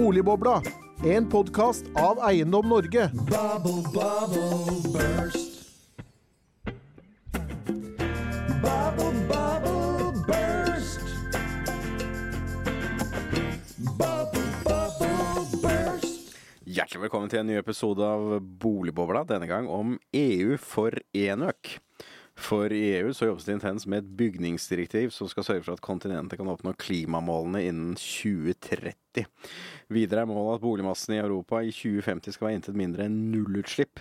Boligbobla, en podkast av Eiendom Norge. Bubble, bubble, burst. Bubble, bubble, burst. Bubble, bubble, burst. Hjertelig velkommen til en ny episode av Boligbobla, denne gang om EU for enøk. For i EU så jobbes det intenst med et bygningsdirektiv som skal sørge for at kontinentet kan oppnå klimamålene innen 2030. Videre er målet at boligmassen i Europa i 2050 skal være intet mindre enn nullutslipp.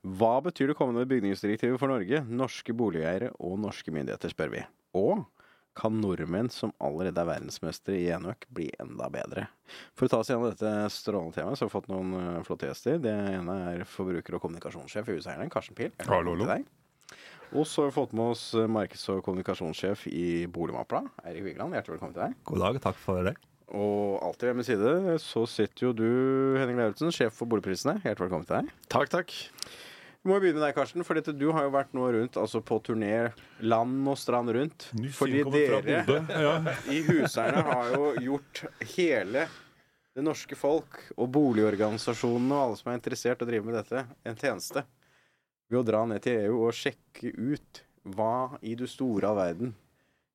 Hva betyr det kommende bygningsdirektivet for Norge, norske boligeiere og norske myndigheter, spør vi. Og kan nordmenn som allerede er verdensmestere i enøk, bli enda bedre? For å ta oss gjennom dette strålende temaet, så har vi fått noen eh, flotte gjester. Det ene er forbruker- og kommunikasjonssjef i Huseierne, Karsten Pil. Hallo, hallo. Og så har vi fått med oss eh, markeds- og kommunikasjonssjef i Boligmappa, Eirik Vigeland. Hjertelig velkommen til deg. God dag, takk for det. Og alltid ved min side så sitter jo du, Henning Lauritzen, sjef for boligprisene. Hjertelig velkommen til deg. Takk, takk. Vi må jo begynne med deg, Karsten, for dette, du har jo vært nå rundt, altså på turné land og strand rundt. Fordi dere Ja. i Huseierne har jo gjort hele det norske folk og boligorganisasjonene og alle som er interessert i å drive med dette, en tjeneste. Ved å dra ned til EU og sjekke ut hva i det store av verden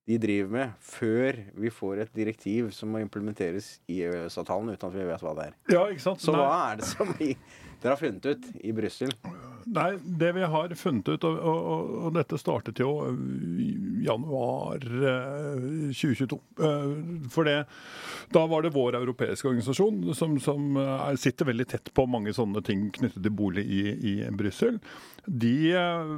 de driver med, før vi får et direktiv som må implementeres i EØS-avtalen uten at vi vet hva det er. ja, ikke sant? Så Nei. hva er det som vi, dere har funnet ut i Brussel? Nei, det vi har funnet ut, og, og, og- dette startet jo i januar eh, 2022. Eh, For det, da var det vår europeiske organisasjon som, som er, sitter veldig tett på mange sånne ting knyttet til bolig i, i Brussel. De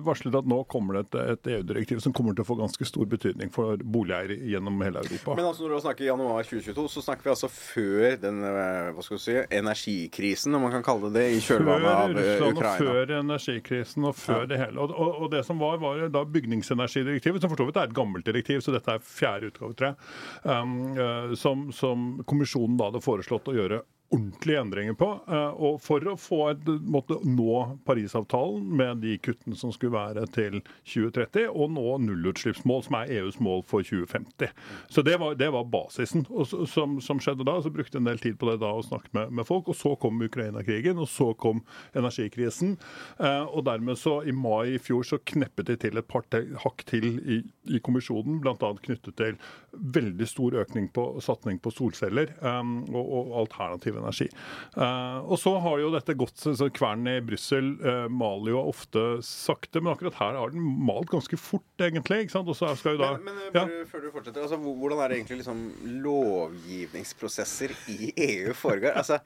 varslet at nå kommer det et, et EU-direktiv som kommer til å få ganske stor betydning for boligeiere gjennom hele Europa. Men altså når du snakker januar 2022, så snakker vi altså før den hva skal du si, energikrisen, om man kan kalle det det, i kjølvannet av eh, Russland og Ukraina. før energikrisen og før det hele. Og, og, og det som var, var da bygningsenergidirektivet, som for så vidt er et gammelt direktiv, så dette er fjerde utgave, tror jeg, um, eh, som, som kommisjonen da hadde foreslått å gjøre ordentlige endringer på. eh, Og for å få et, måtte nå Parisavtalen med de kuttene som skulle være til 2030, og nå nullutslippsmål, som er EUs mål for 2050. Så det var, det var basisen. Og som, som skjedde da, så brukte jeg en del tid på det da og snakket med, med folk. Og så kom Ukraina-krigen, og så kom energikrisen. Eh, og dermed så i mai i fjor så kneppet de til et par hakk til i, i kommisjonen, bl.a. knyttet til veldig stor økning på satsing på solceller um, og, og alternativ energi. Eh, og så har jo dette gått så, Kvernen i Brussel eh, maler jo ofte sakte, men akkurat her har den malt ganske fort, egentlig. ikke sant? Og så skal jo da Men, men eh, ja. før du fortsetter, altså, hvordan er det egentlig liksom lovgivningsprosesser i EU foregår? Altså,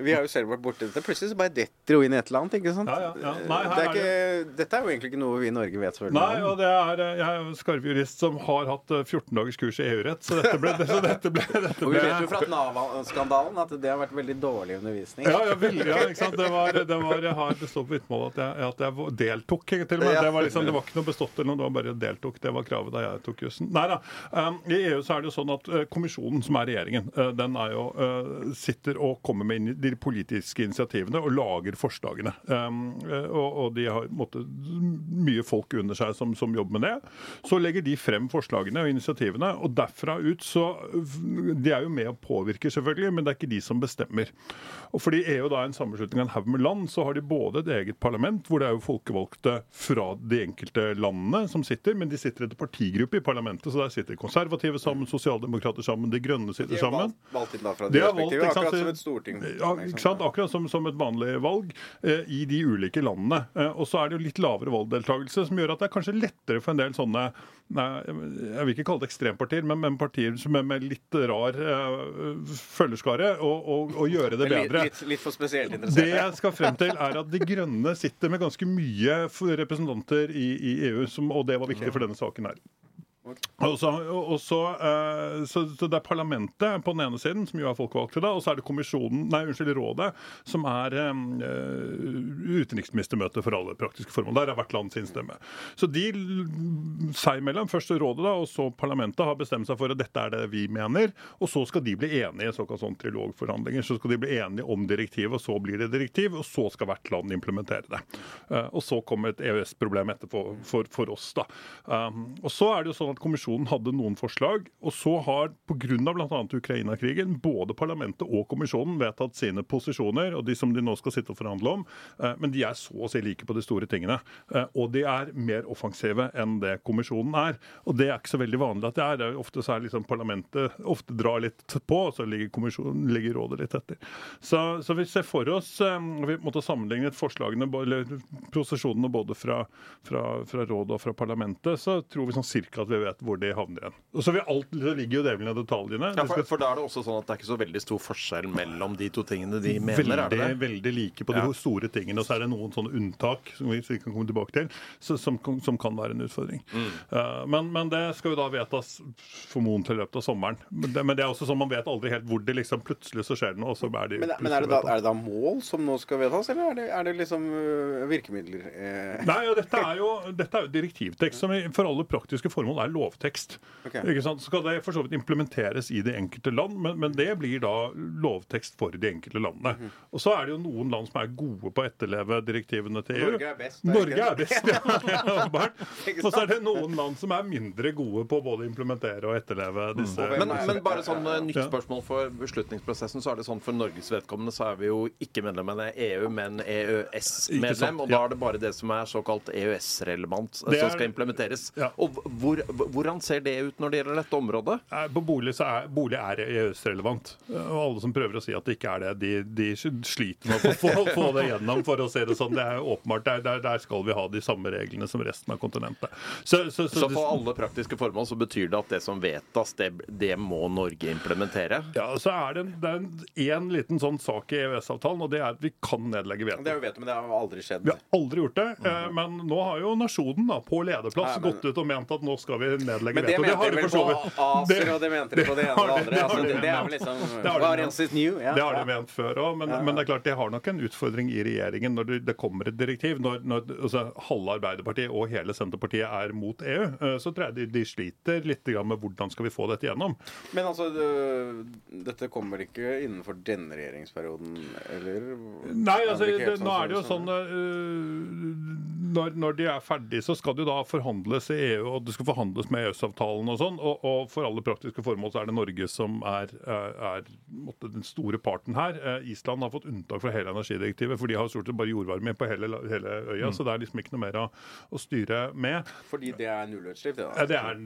vi har jo selv vært borti dette. Plutselig så bare detter jo inn i et eller annet, ikke sant? Ja, ja. Nei, det er ikke, er det... dette er jo egentlig ikke noe vi i Norge vet Nei, om. og det er, jeg er jo skarvjurist som har hatt eh, 14 dagers kurs i EU-rett, så dette ble, så dette ble, dette Og vi vet jo fra Nav-skandalen at det har vært veldig dårlig undervisning. ja, ja, veldig, ja, ikke sant? Det, var, det, var, jeg har, bestått på vitnemålet at jeg, at jeg deltok, til og med. Det var, liksom, det var ikke noe bestått eller noe, det var bare deltok. Det var kravet da jeg tok jussen. Nei da. Um, I EU så er det jo sånn at uh, kommisjonen, som er regjeringen, uh, den er jo, uh, sitter og kommer med inn- de politiske initiativene og lager forslagene. Um, og, og de har måtte, mye folk under seg som, som jobber med det. Så legger de frem forslagene og initiativene, og derfra ut så De er jo med og påvirker, selvfølgelig, men det er ikke de som bestemmer. Og fordi EU da er en sammenslutning av en haug med land, så har de både et eget parlament, hvor det er jo folkevalgte fra de enkelte landene som sitter, men de sitter etter partigruppe i parlamentet, så der sitter konservative sammen, sosialdemokrater sammen, de grønne De sitter er sammen. valgt, valgt inn fra De de er valgt, sant, akkurat som et storting. Ja, ikke sant? Akkurat som, som et vanlig valg eh, i de ulike landene. Eh, og så er det jo litt lavere valgdeltakelse, som gjør at det er kanskje lettere for en del sånne nei, Jeg vil ikke kalle det ekstrempartier, men, men partier som er med litt rar uh, følgerskare, å og, og gjøre det bedre. litt, litt for spesielt Det jeg skal frem til, er at De grønne sitter med ganske mye representanter i, i EU, som, og det var viktig for denne saken her. Og så, og så, eh, så, så det er parlamentet på den ene siden, som jo er folkevalgte, da, og så er det kommisjonen, nei, unnskyld, rådet, som er eh, utenriksministermøte for alle praktiske formål. Der er hvert land sin stemme. Så de seg imellom, først rådet da, og så parlamentet, har bestemt seg for at dette er det vi mener, og så skal de bli enige i såkalt sånn trilogforhandlinger. Så skal de bli enige om direktivet, og så blir det direktiv, og så skal hvert land implementere det. Eh, og så kommer et EØS-problem etterpå for, for oss, da. Um, og så er det jo sånn at kommisjonen hadde noen forslag, og så har pga. bl.a. Ukraina-krigen både parlamentet og kommisjonen vedtatt sine posisjoner, og de som de nå skal sitte og forhandle om, eh, men de er så å si like på de store tingene. Eh, Og de er mer offensive enn det kommisjonen er. Og det er ikke så veldig vanlig at det er. Det er ofte så er liksom parlamentet ofte drar litt på, og så ligger, kommisjonen, ligger rådet litt etter. Så, så vi ser for oss eh, Vi måtte sammenligne forslagene, eller prosesjonene både fra, fra, fra rådet og fra parlamentet, så tror vi sånn cirka at vi vet hvor de havner igjen. Og så, vil alt, så ligger jo djevelen i detaljene. Ja, for, for da er det også sånn at det er ikke så veldig stor forskjell mellom de to tingene de mener, er det veldig, det? veldig like på de Ja. store tingene. Og så er det noen sånne unntak som vi vi kan komme tilbake til, så, som, som kan være en utfordring. Mm. Uh, men, men det skal jo da vedtas formodentlig i løpet av sommeren. Men det, men det er også sånn man vet aldri helt hvor det liksom plutselig så skjer det noe, og så er de Men, men er, det da, er det da mål som nå skal vedtas, eller er det, er det liksom øh, virkemidler? Eh, Nei, og dette er jo, dette er jo direktivtekst som for alle praktiske formål er lovtekst. Okay. Ikke sant? Så skal det for så vidt implementeres i de enkelte land, men, men det blir da lovtekst for de enkelte landene. Mhm. Og så er det jo noen land som er gode på å etterleve direktivene til EU. Norge er best, Norge er best, ja. Og så er det noen land som er mindre gode på både å implementere og etterleve disse Mm. Men, men bare sånn eh, nytt spørsmål for beslutningsprosessen, så er det sånn for Norges vedkommende så er vi jo ikke medlem av EU, men EØS-medlem. Og da er det bare det som er såkalt EØS-relevant som skal implementeres. Ja. Og hvor, hvordan ser det ut når det gjelder dette området? På bolig, så er, bolig er EØS-relevant. Og alle som prøver å si at det ikke er det, de, de sliter med å få, få, det gjennom, for å se det sånn. Det er åpenbart. Der, der, der skal vi ha de samme reglene som resten av kontinentet. Så, så, så, Så for alle praktiske formål så betyr det at det som vedtas, det, det må Norge implementere? ja, så er det, en- det er en, en liten sånn sak i EØS-avtalen, og det er at vi kan nedlegge veto. det er jo vet, men det har aldri skjedd. Vi har aldri gjort det, eh, men nå har jo nasjonen da, på lederplass Nei, men- gått ut og ment at nå skal vi nedlegge Men det veto. mente de vel på Aser, ACER, og det mente de på det ene og det andre. Altså, de det, det er ment. vel liksom Det har de ment. else is new? Ja, Det har de ja. ment før òg, men, men det er klart de har nok en utfordring i regjeringen når det, det kommer et direktiv. Når, når altså, halve Arbeiderpartiet og hele Senterpartiet er mot EU, eh, så tror jeg de, de sliter litt med hvordan skal vi få dette gjennom. Men altså, det, dette kommer ikke innenfor denne regjeringsperioden, eller? Nei, altså, det det, nå er det jo sånn- sånn øh, når, når de er ferdige, så skal det jo da forhandles i EU, og det skal forhandles med EØS-avtalen og sånn. Og, og for alle praktiske formål så er det Norge som er, er, måtte, den store parten her. Eh, Island har fått unntak fra hele energidirektivet, for de har stort sett bare jordvarme på hele, hele øya, så det er liksom ikke noe mer å, å styre med. Fordi det er nullutslipp, det da? Eh, Det er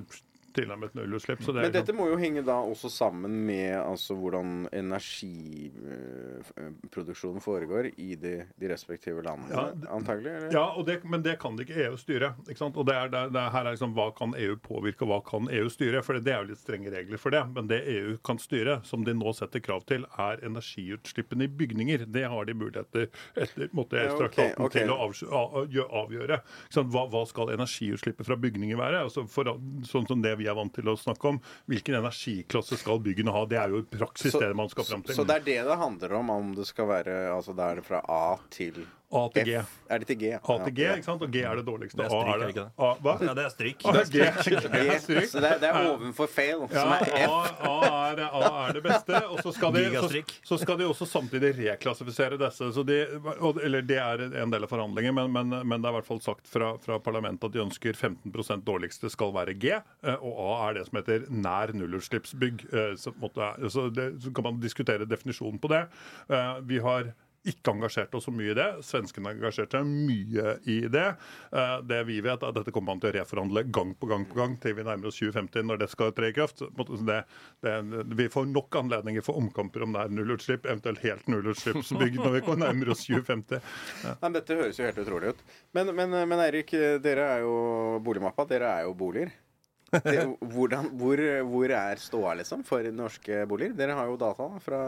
tilnærmet nullutslipp. Så det Men dette må jo henge da også sammen med altså, hvordan energiproduksjonen foregår i de, de respektive landene, Ja, antagelig? Eller? Ja, det, men det kan ikke EU styre. ikke sant? Og det er, det, det er her er liksom, Hva kan EU påvirke, og hva kan EU styre? For det er jo litt strenge regler for det. Men det EU kan styre, som de nå setter krav til, er energiutslippene i bygninger. Det har de muligheter etter måtte Ja, okay, okay. til å avgjøre. Hva, hva skal energiutslippet fra bygninger være? Altså for, sånn som det vi er vant til å snakke om. Hvilken energiklasse skal byggene ha? Det er jo i praksis Så- det man skal fram til. Så det er det det handler om, om det skal være Altså det er det fra A til A til G. F. Er det til G? A til G, ikke sant? Og G er det dårligste. Det er A stryk, er det ikke det? A, hva? Ja, det er stryk. A G, G. G. Så det er, det er ovenfor fail, Ja, som er F. A, A, er, A er det beste. Og så skal, de, så, så skal de også samtidig reklassifisere disse. Så de, og, eller det er en del av forhandlingen, men, men, men det er i hvert fall sagt fra, fra parlamentet at de ønsker 15% dårligste skal være G, eh, og A er det som heter nær nullutslippsbygg. Eh, Så, måtte, så, det, så kan man diskutere definisjonen på det. Eh, Vi har ikke engasjerte oss så mye i det. Svenskene har engasjert seg mye i det. Eh, Det vi vet, er at dette kommer man til å reforhandle gang på gang på gang til vi nærmer oss 2050, når det skal tre i kraft. Det, det, vi får nok anledninger for omkamper om det er nullutslipp, eventuelt helt nullutslippsbygg når vi kommer nærmere oss 2050. Nei, dette høres jo helt utrolig ut. Men, men, men Eirik, dere er jo boligmappa. Dere er jo boliger. Det, hvordan, hvor, hvor er ståa, liksom, for norske boliger? Dere har jo data fra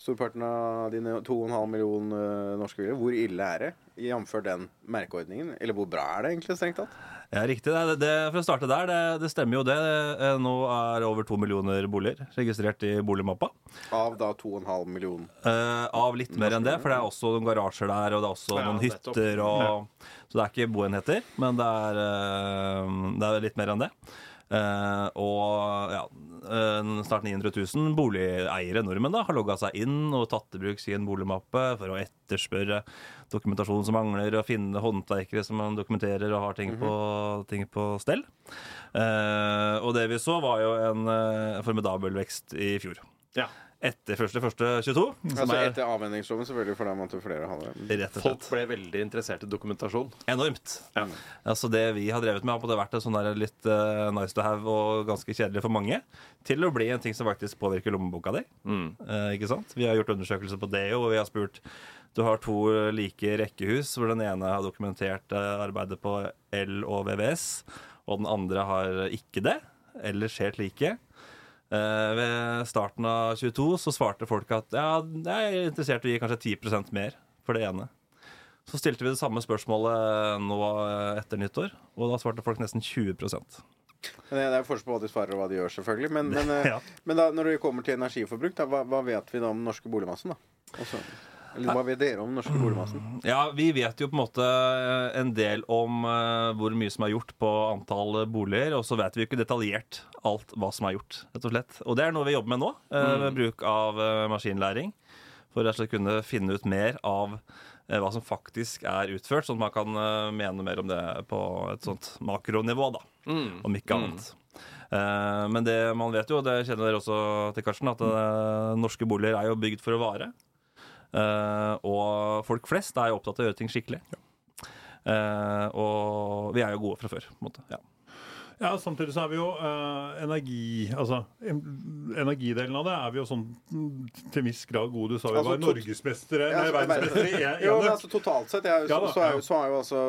storparten av dine 2,5 millioner norske biler. Hvor ille er det, jf. den merkeordningen? Eller hvor bra er det egentlig, strengt tatt? Ja, riktig. Det, det, for å starte der, det, det stemmer jo det. Eh, Nå er over to millioner boliger registrert i boligmappa. Av da 2,5 millioner. Eh, av litt mer enn det, for det er også noen garasjer der, og det er også Ja, noen hytter og Så det er ikke boenheter, men det er, eh, det er litt mer enn det. Eh, og ja, eh, snart 900 000 boligeiere, nordmenn, da, har logga seg inn og tatt i bruk sin boligmappe for å etterspørre dokumentasjon som mangler, og finne håndverkere som man dokumenterer og har ting, på, ting på stell. Eh, og det vi så, var jo en formidabel vekst i fjor. Ja. Etter 1.1.22. Som Altså er etter avvenningsloven, selvfølgelig, for da måtte flere ha det. Folk ble veldig interessert i dokumentasjon. enormt. Ja. Altså Det vi har drevet med, har på en vært en sånn der litt uh, nice to have og ganske kjedelig for mange, til å bli en ting som faktisk påvirker lommeboka di. Eh, ikke sant? Vi har gjort undersøkelser på det, og vi har spurt Du har to like rekkehus, hvor den ene har dokumentert eh, arbeidet på L og VVS, og den andre har ikke det, eller helt like. Eh, ved starten av 22 så svarte folk at ja, jeg er interessert i å gi kanskje 10% mer for det ene. Så stilte vi det samme spørsmålet nå eh, etter nyttår, og da svarte folk nesten 20% det er forskjell på hva de svarer og hva de gjør, selvfølgelig. Men, men, eh, Ja. men da, når det kommer til energiforbruk, da, hva, hva vet vi da om den norske boligmassen? da? Også, eller hva vet dere om den norske boligmassen? Ja, vi vet jo på en måte en del om eh, hvor mye som er gjort på antall boliger, og så vet vi jo ikke detaljert alt hva som er gjort, rett og slett. Og det er noe vi jobber med nå, eh, med bruk av eh, maskinlæring. For å kunne finne ut mer av eh, hva som faktisk er utført, sånn at man kan eh, mene mer om det på et sånt makronivå, da. Om ikke annet. Eh, men det man vet jo, det kjenner dere også til, Karsten, at eh, norske boliger er jo bygd for å vare. Eh, og folk flest er jo opptatt av å gjøre ting skikkelig. Eh, og vi er jo gode fra før. på en måte. Ja. Ja, Samtidig så er vi jo eh, energi... Altså, energidelen av det er vi jo sånn til til viss grad gode. Du sa vi Altså, var norgesmestere, Ja, nei, altså, verdensmestere i enøk. altså totalt sett jeg, Ja så, da, så, er, ja. så er jo altså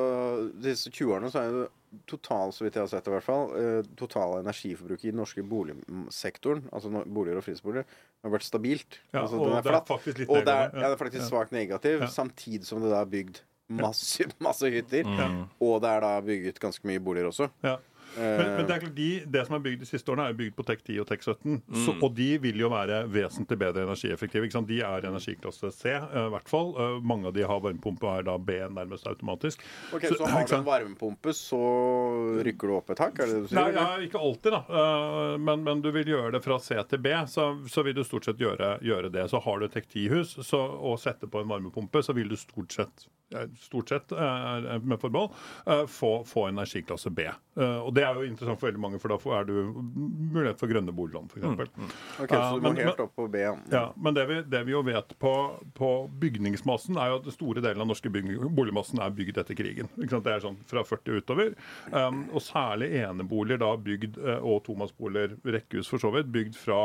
Disse 20-årene så er jo totalt, så vidt jeg har sett i hvert fall, eh, totale energiforbruket i den norske boligsektoren, altså boliger og fritidsboliger, har vært stabilt. Ja, altså, og den det er faktisk litt og det er, ja. det er faktisk Ja. svakt negativ, samtidig som det da er bygd masse, masse hytter. Mm. Og det er da bygget ganske mye boliger også. Ja. Men, men det er klart, de, det som er bygd de siste årene, er bygd på TEK 10 og TEK 17. Så, og de vil jo være vesentlig bedre energieffektive. Ikke sant? De er energiklasse C, eh, i hvert fall. Eh, mange av de har varmepumpe og er da B nærmest automatisk. Ok, Så, har du en varmepumpe, så rykker du opp et hakk? Er det det du sier? Nei, ja, ikke alltid, da. Eh, men, men du vil gjøre det fra C til B, så, så vil du stort sett gjøre, gjøre det. Så har du et TEK10-hus og setter på en varmepumpe, så vil du stort sett, eh, stort sett eh, med forbehold, eh, få, få energiklasse B. Eh, og det er jo interessant for veldig mange, for da er du mulighet for grønne boliglån, f.eks. eksempel Ok, så du må men- helt opp på B. ja. Ja, men det vi, det vi jo vet på, på bygningsmassen, er jo at store deler av norske boligmassen er bygd etter krigen. Ikke sant? Det er sånn fra 40 utover. Um, og særlig eneboliger da bygd, og tomannsboliger, rekkehus for så vidt, bygd fra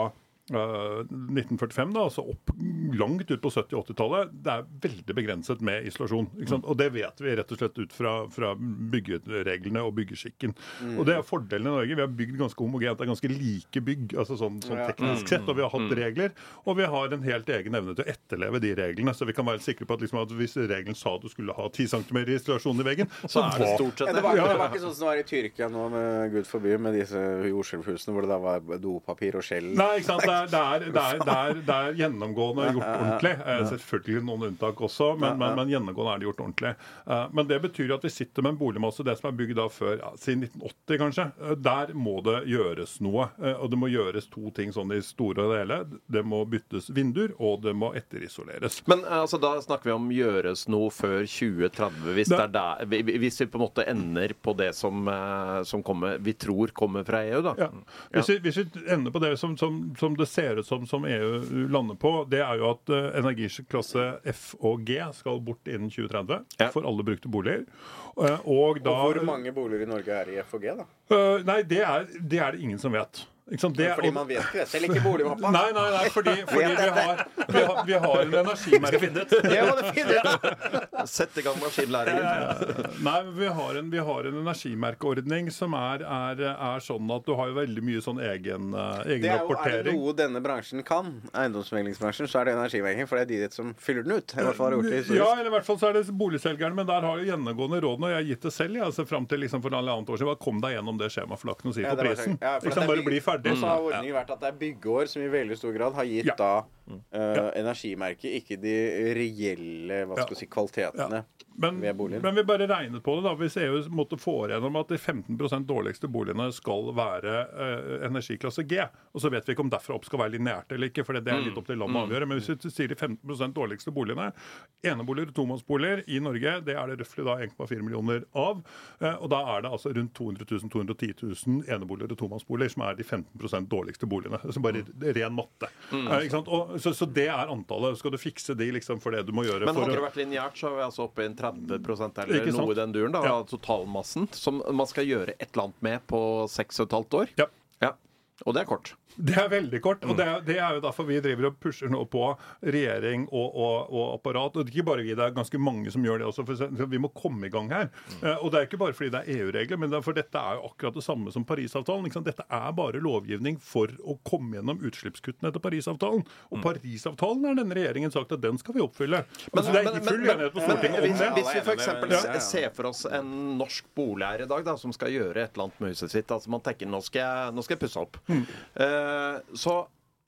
1945, da, altså opp langt ut på 70-80-tallet. Det er veldig begrenset med isolasjon. Ikke sant? Og det vet vi rett og slett ut fra, fra byggereglene og byggeskikken. Og det er fordelen i Norge. Vi har bygd ganske homogent. Det er ganske like bygg, altså sånn, sånn teknisk sett. Og vi har hatt regler, og vi har en helt egen evne til å etterleve de reglene. Så vi kan være sikre på at, liksom, at hvis regelen sa du skulle ha 10 cm isolasjon i veggen, så, Så er det stort sett det, var, det var ikke sånn som det var i Tyrkia nå, med Gud forby, med disse jordskjelvhusene hvor det da var dopapir og skjell. Nei, ikke sant? Er, det er, det er, det er, er gjennomgående gjort ordentlig. Eh, Selvfølgelig noen unntak også, men, men, men gjennomgående er det gjort ordentlig. Eh, Men det betyr at vi sitter med en boligmasse, det som er bygd da før ja, siden 1980 kanskje. Eh, Der må det gjøres noe. Eh, Og det må gjøres to ting sånn i store og hele. Det må byttes vinduer, og det må etterisoleres. Men eh, altså, da snakker vi om gjøres noe før 2030. Hvis, det er der, vi- vi- hvis vi på en måte ender på det som, eh, som kommer, vi tror kommer fra EU, da. Ja. Hvis, vi, hvis vi ender på det som, som, som det ser ut som, som EU lander på, det er jo at uh, energiklasse F og G skal bort innen 2030 Ja. for alle brukte boliger. Eh, og da Og hvor mange boliger i Norge er i FHG, da? Eh, Nei, det er, det er det ingen som vet. Ikke sant? Det, Fordi man vet ikke det. Selv ikke boligmappa. Nei, nei, nei, fordi, fordi vi, har, vi, har, vi har en energimerke Det må du finne ut! Sett i gang maskinlæringen. Nei, vi har en, vi har en energimerkeordning som er, er, er sånn at du har jo veldig mye sånn egen, eh, Det er jo er det noe denne bransjen kan, eiendomsmeglingsbransjen, så er det energimerking. for det er de som fyller den ut. I hvert fall har gjort det Ja, eller i hvert fall så er det boligselgerne, men der har jo gjennomgående rådene, og jeg har gitt det selv, jeg, altså fram til liksom for halvannet år siden, bare kom deg gjennom det skjemaet, for det har ikke noe å si Ja, på prisen. ja, er bare bli ferdig. Og så har ordningen vært at det er byggeår som i veldig stor grad har gitt da eh, energimerket, ikke de reelle hva skal vi si, kvalitetene Men, men vi bare regnet på det. da, Hvis EU måtte få igjennom at de 15 dårligste boligene skal være eh, energiklasse G, og så vet vi ikke om derfra opp skal være lineært eller ikke, for det er litt opp til landet å avgjøre. Men hvis vi sier de 15% dårligste boligene Eneboliger og tomannsboliger i Norge, det er det røftlig da 1,4 millioner av. eh, og da er det altså rundt 200 000-210 000 eneboliger og tomannsboliger som er de 15% dårligste boligene. Altså bare ren matte. Eh, ikke sant? Og, så, så det er antallet. Skal du fikse de liksom for det du må gjøre Men hadde det vært lineært, så er vi altså oppe i en 30 eller noe i den duren da, Ja. totalmassen som man skal gjøre et eller annet med på 6,5 år. Ja. Og det er kort. Det er veldig kort, Mm. og det er, det er jo derfor vi driver og pusher nå på regjering og, og, og apparat. Og det er ikke bare vi, det er ganske mange som gjør det også. For vi må komme i gang her. Mm. Eh, og det er ikke bare fordi det er EU-regler, men det er for dette er jo akkurat det samme som Parisavtalen. Dette er bare lovgivning for å komme gjennom utslippskuttene etter Parisavtalen. Og Parisavtalen har denne regjeringen sagt at den skal vi oppfylle. altså, det er ikke full enighet på Stortinget om det. hvis vi f.eks. Ja. ser for oss en norsk boligeier i dag da, som skal gjøre et eller annet med huset sitt altså Man tenker nå skal jeg, nå skal jeg pusse opp. Mm. Eh, så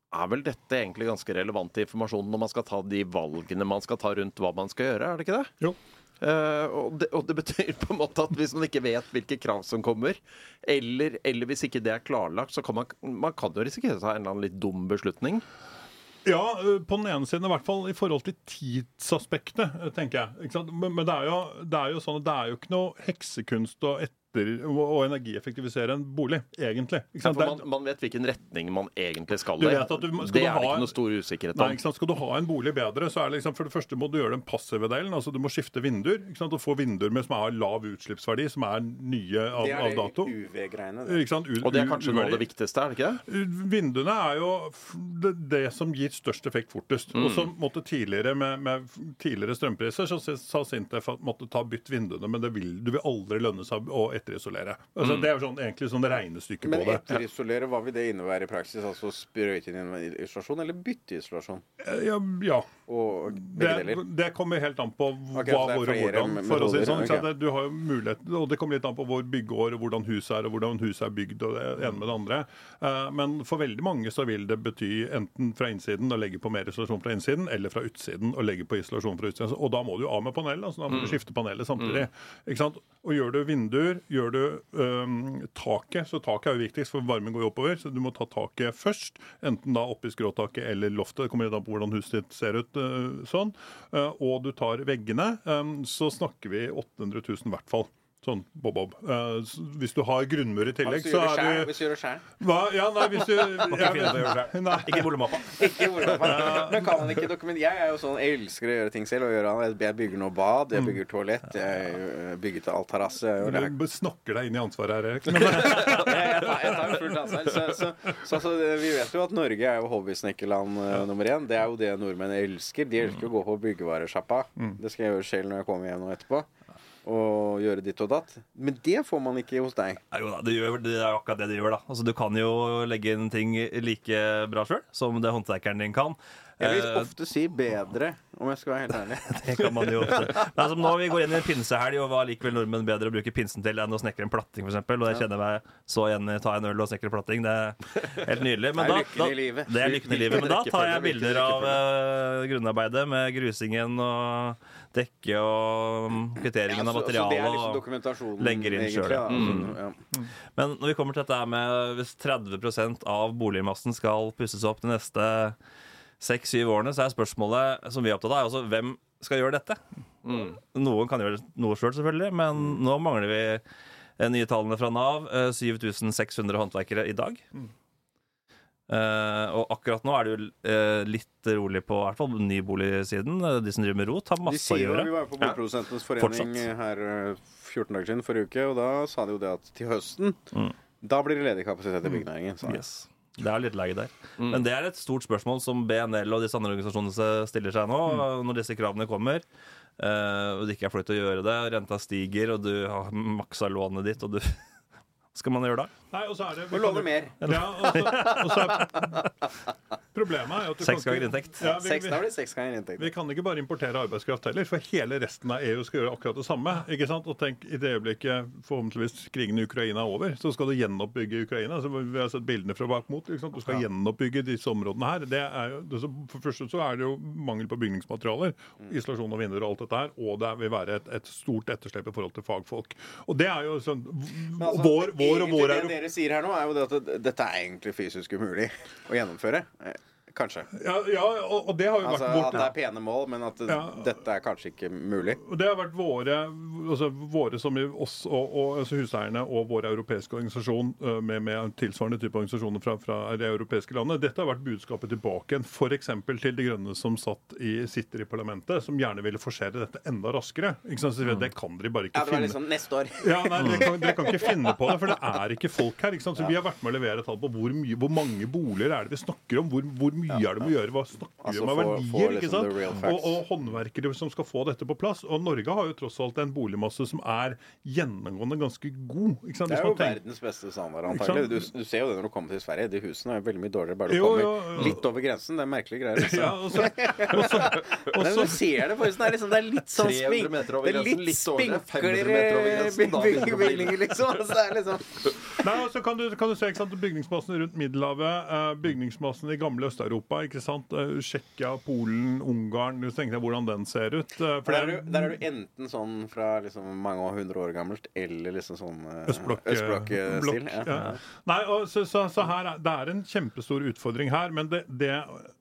er vel dette egentlig ganske relevant informasjon når man skal ta de valgene man skal ta rundt hva man skal gjøre, er det ikke det? Jo. Uh, og, det, og det betyr på en måte at hvis man ikke vet hvilke krav som kommer, eller, eller hvis ikke det er klarlagt, så kan man, man kan jo risikere å ta en eller annen litt dum beslutning. Ja, på den ene siden i hvert fall i forhold til tidsaspektet, tenker jeg. Men, men det, er jo, det er jo sånn at det er jo ikke noe heksekunst å etter å å energieffektivisere en bolig, egentlig. Ikke Ja, for man, man vet hvilken retning man egentlig skal i. Det du er det ha- ikke noe stor usikkerhet Nei, om. ikke sant? Skal du ha en bolig bedre, så er det liksom, for det første må du gjøre den passive delen. altså Du må skifte vinduer. ikke sant? Og få vinduer med som har lav utslippsverdi, som er nye av, Det av er dato. det UV-greiene. Og det er kanskje noe av det viktigste, er det ikke det? Vinduene er jo det, det som gir størst effekt fortest. Og så måtte tidligere med, med tidligere strømpriser så sa Sintef at måtte ta bytt vinduene, men det vil, du vil aldri lønne seg å etterisolere. Altså, Det er jo sånn, egentlig sånn regnestykke på det. Men etterisolere, hva vil det innebære i praksis? Altså sprøyte inn isolasjon eller bytte isolasjon? Ja, ja. Og Det, begge deler? det kommer helt an på hva, okay, hvor og hvordan. For å si sånn, Okay. så du har jo mulighet, og det kommer litt an på hvor byggeår og hvordan huset er, og hvordan huset er bygd, og det ene med det andre. Eh, Men for veldig mange så vil det bety enten fra innsiden å legge på mer isolasjon fra innsiden, eller fra utsiden å legge på isolasjon fra utsiden. Og da må du jo av med panelet, altså da må du skifte panelet samtidig. Ikke sant? Og gjør du vinduer, gjør du um, taket, så taket er jo viktigst, for varmen går jo oppover, så du må ta taket først. Enten da oppi skråtaket eller loftet. Det kommer an på hvordan huset ditt ser ut. Uh, sånn. Uh, og du tar veggene, Um, så snakker vi 800 000 i hvert fall. Sånn bob-bob. Uh, hvis du har grunnmur i tillegg, så er du Hvis du gjør det sjæl. Ja, nei, hvis du Ikke boligmappa. Men kan man ikke dokumentere Jeg er jo sånn, jeg elsker å gjøre ting selv. Jeg bygger noe bad, jeg bygger toalett, jeg øh, bygger til alt terrasse. Du snakker deg inn i ansvaret her, Erik. Men, Jeg tar, jeg fullt ansvar. Så, vi vet jo at Norge er jo hobbysnekkerland uh, nummer én. Det er jo det nordmenn elsker. De elsker å gå på byggevaresjappa. Det skal jeg gjøre selv når jeg kommer hjem nå etterpå. Og gjøre ditt og datt. Men det får man ikke hos deg. Ja, jo da, det, gjør, det er jo akkurat det det gjør. da Altså, Du kan jo legge inn ting like bra sjøl som det håndverkeren din kan. Jeg vil Eh, ofte si bedre, om jeg skal være helt ærlig. det kan man jo ofte. Men altså, nå vi går inn i en pinsehelg, og hva liker vel nordmenn bedre å bruke pinsen til enn å snekre en platting, f.eks.? Og jeg kjenner meg så igjen i ta en øl og snekre platting. Det er helt nydelig. Men da, da. Det er lykken i livet. Men da tar jeg bilder av uh, grunnarbeidet med grusingen og dekke og mm, kvitteringen av er materialet. liksom og- legger inn sjøl. ja. Men når vi kommer til dette med hvis 30% av boligmassen skal pusses opp det neste seks-syv årene, så er spørsmålet som vi er opptatt av, er altså hvem skal gjøre dette? Noen kan gjøre noe sjøl, selv, selvfølgelig, men nå mangler vi eh, nye tallene fra Nav. eh, 7600 håndverkere i dag. Eh, og akkurat nå er det jo eh, litt rolig på i hvert fall nyboligsiden. Eh, De som driver med rot, har masse å gjøre. Vi var jo på Boligprodusentenes forening Fortsatt. her øh, 14 dager siden, forrige uke, og da sa de jo det at til høsten Mm. Da blir det ledig kapasitet i byggenæringen. Yes. Det er litt lag der. Men det er et stort spørsmål som BNL og disse andre organisasjonene stiller seg nå, når disse kravene kommer. eh, og det ikke er flaut å gjøre det. Renta stiger, og du har maksa lånet ditt, og du Hva skal man gjøre da? Nei, og så er det Vi låne mer. Ja, og så, og så er, problemet er jo at du Seks ganger inntekt. Ja, vi, vi, det seks ganger inntekt. vi kan ikke bare importere arbeidskraft heller, for hele resten av EU skal gjøre akkurat det samme. ikke sant? Og tenk, I det øyeblikket forhåpentligvis krigen i Ukraina er over, så skal du gjenoppbygge Ukraina. så Vi har sett bildene fra bak mot. ikke sant? Du skal gjenoppbygge disse områdene her. Det er jo, det, for første så er det jo mangel på bygningsmaterialer, isolasjon av vinduer og alt dette her, og det vil være et, et stort etterslep i forhold til fagfolk. Og det er jo sånn altså, vår, vår og vår Det euro- dere sier her nå, er jo det at dette er egentlig fysisk umulig å gjennomføre. Eh, Kanskje. Ja, ja og, og det har jo Altså vært At det er pene mål, men at Ja. dette er kanskje ikke mulig. Det har vært våre, altså våre som i oss og, og altså huseierne og vår europeiske organisasjon øh, med, med tilsvarende type organisasjoner fra, fra det europeiske landet. Dette har vært budskapet tilbake igjen, f.eks. til De Grønne som satt i, sitter i parlamentet, som gjerne ville forsere dette enda raskere. Så sier Det kan dere bare ikke finne. Ja, det var finne liksom neste år. ja, nei, dere, kan, dere kan ikke finne på det, for det er ikke folk her. Ikke sant? Så Vi har vært med å levere tall på hvor, mye, hvor mange boliger er det vi snakker om. Hvor, hvor mye er det med må gjøre? Hva snakker Altså, vi om av verdier? liksom ikke sant? Og, og håndverkere som skal få dette på plass. Og Norge har jo tross alt en boligmasse som er gjennomgående ganske god. Ikke sant? Det er jo tenker- verdens beste standard, antagelig. Du, du ser jo det når du kommer til Sverige. De husene er veldig mye dårligere bare du Jo, kommer jo, jo. litt over grensen. Det er merkelige greier. Altså. ja, og så, og så, og Men du ser det forresten. Det er, liksom, det er litt sånn 300 spink, Det er litt litt 500 spinklere å bygninger, liksom. Så det er liksom Nei, og så kan du, kan du se ikke sant, bygningsmassen rundt Middelhavet, eh, bygningsmassen i gamle Øst-Europa. Ikke sant, eh, Tsjekkia, Polen, Ungarn. Du tenker jeg hvordan den ser ut. eh, for der er, du, der er du enten sånn fra liksom mange hundre år gammelt, eller liksom sånn uh, Østblokk- østblokk-stil. ja. ja. Nei, og så, så, så her er, Det er en kjempestor utfordring her. Men det, det,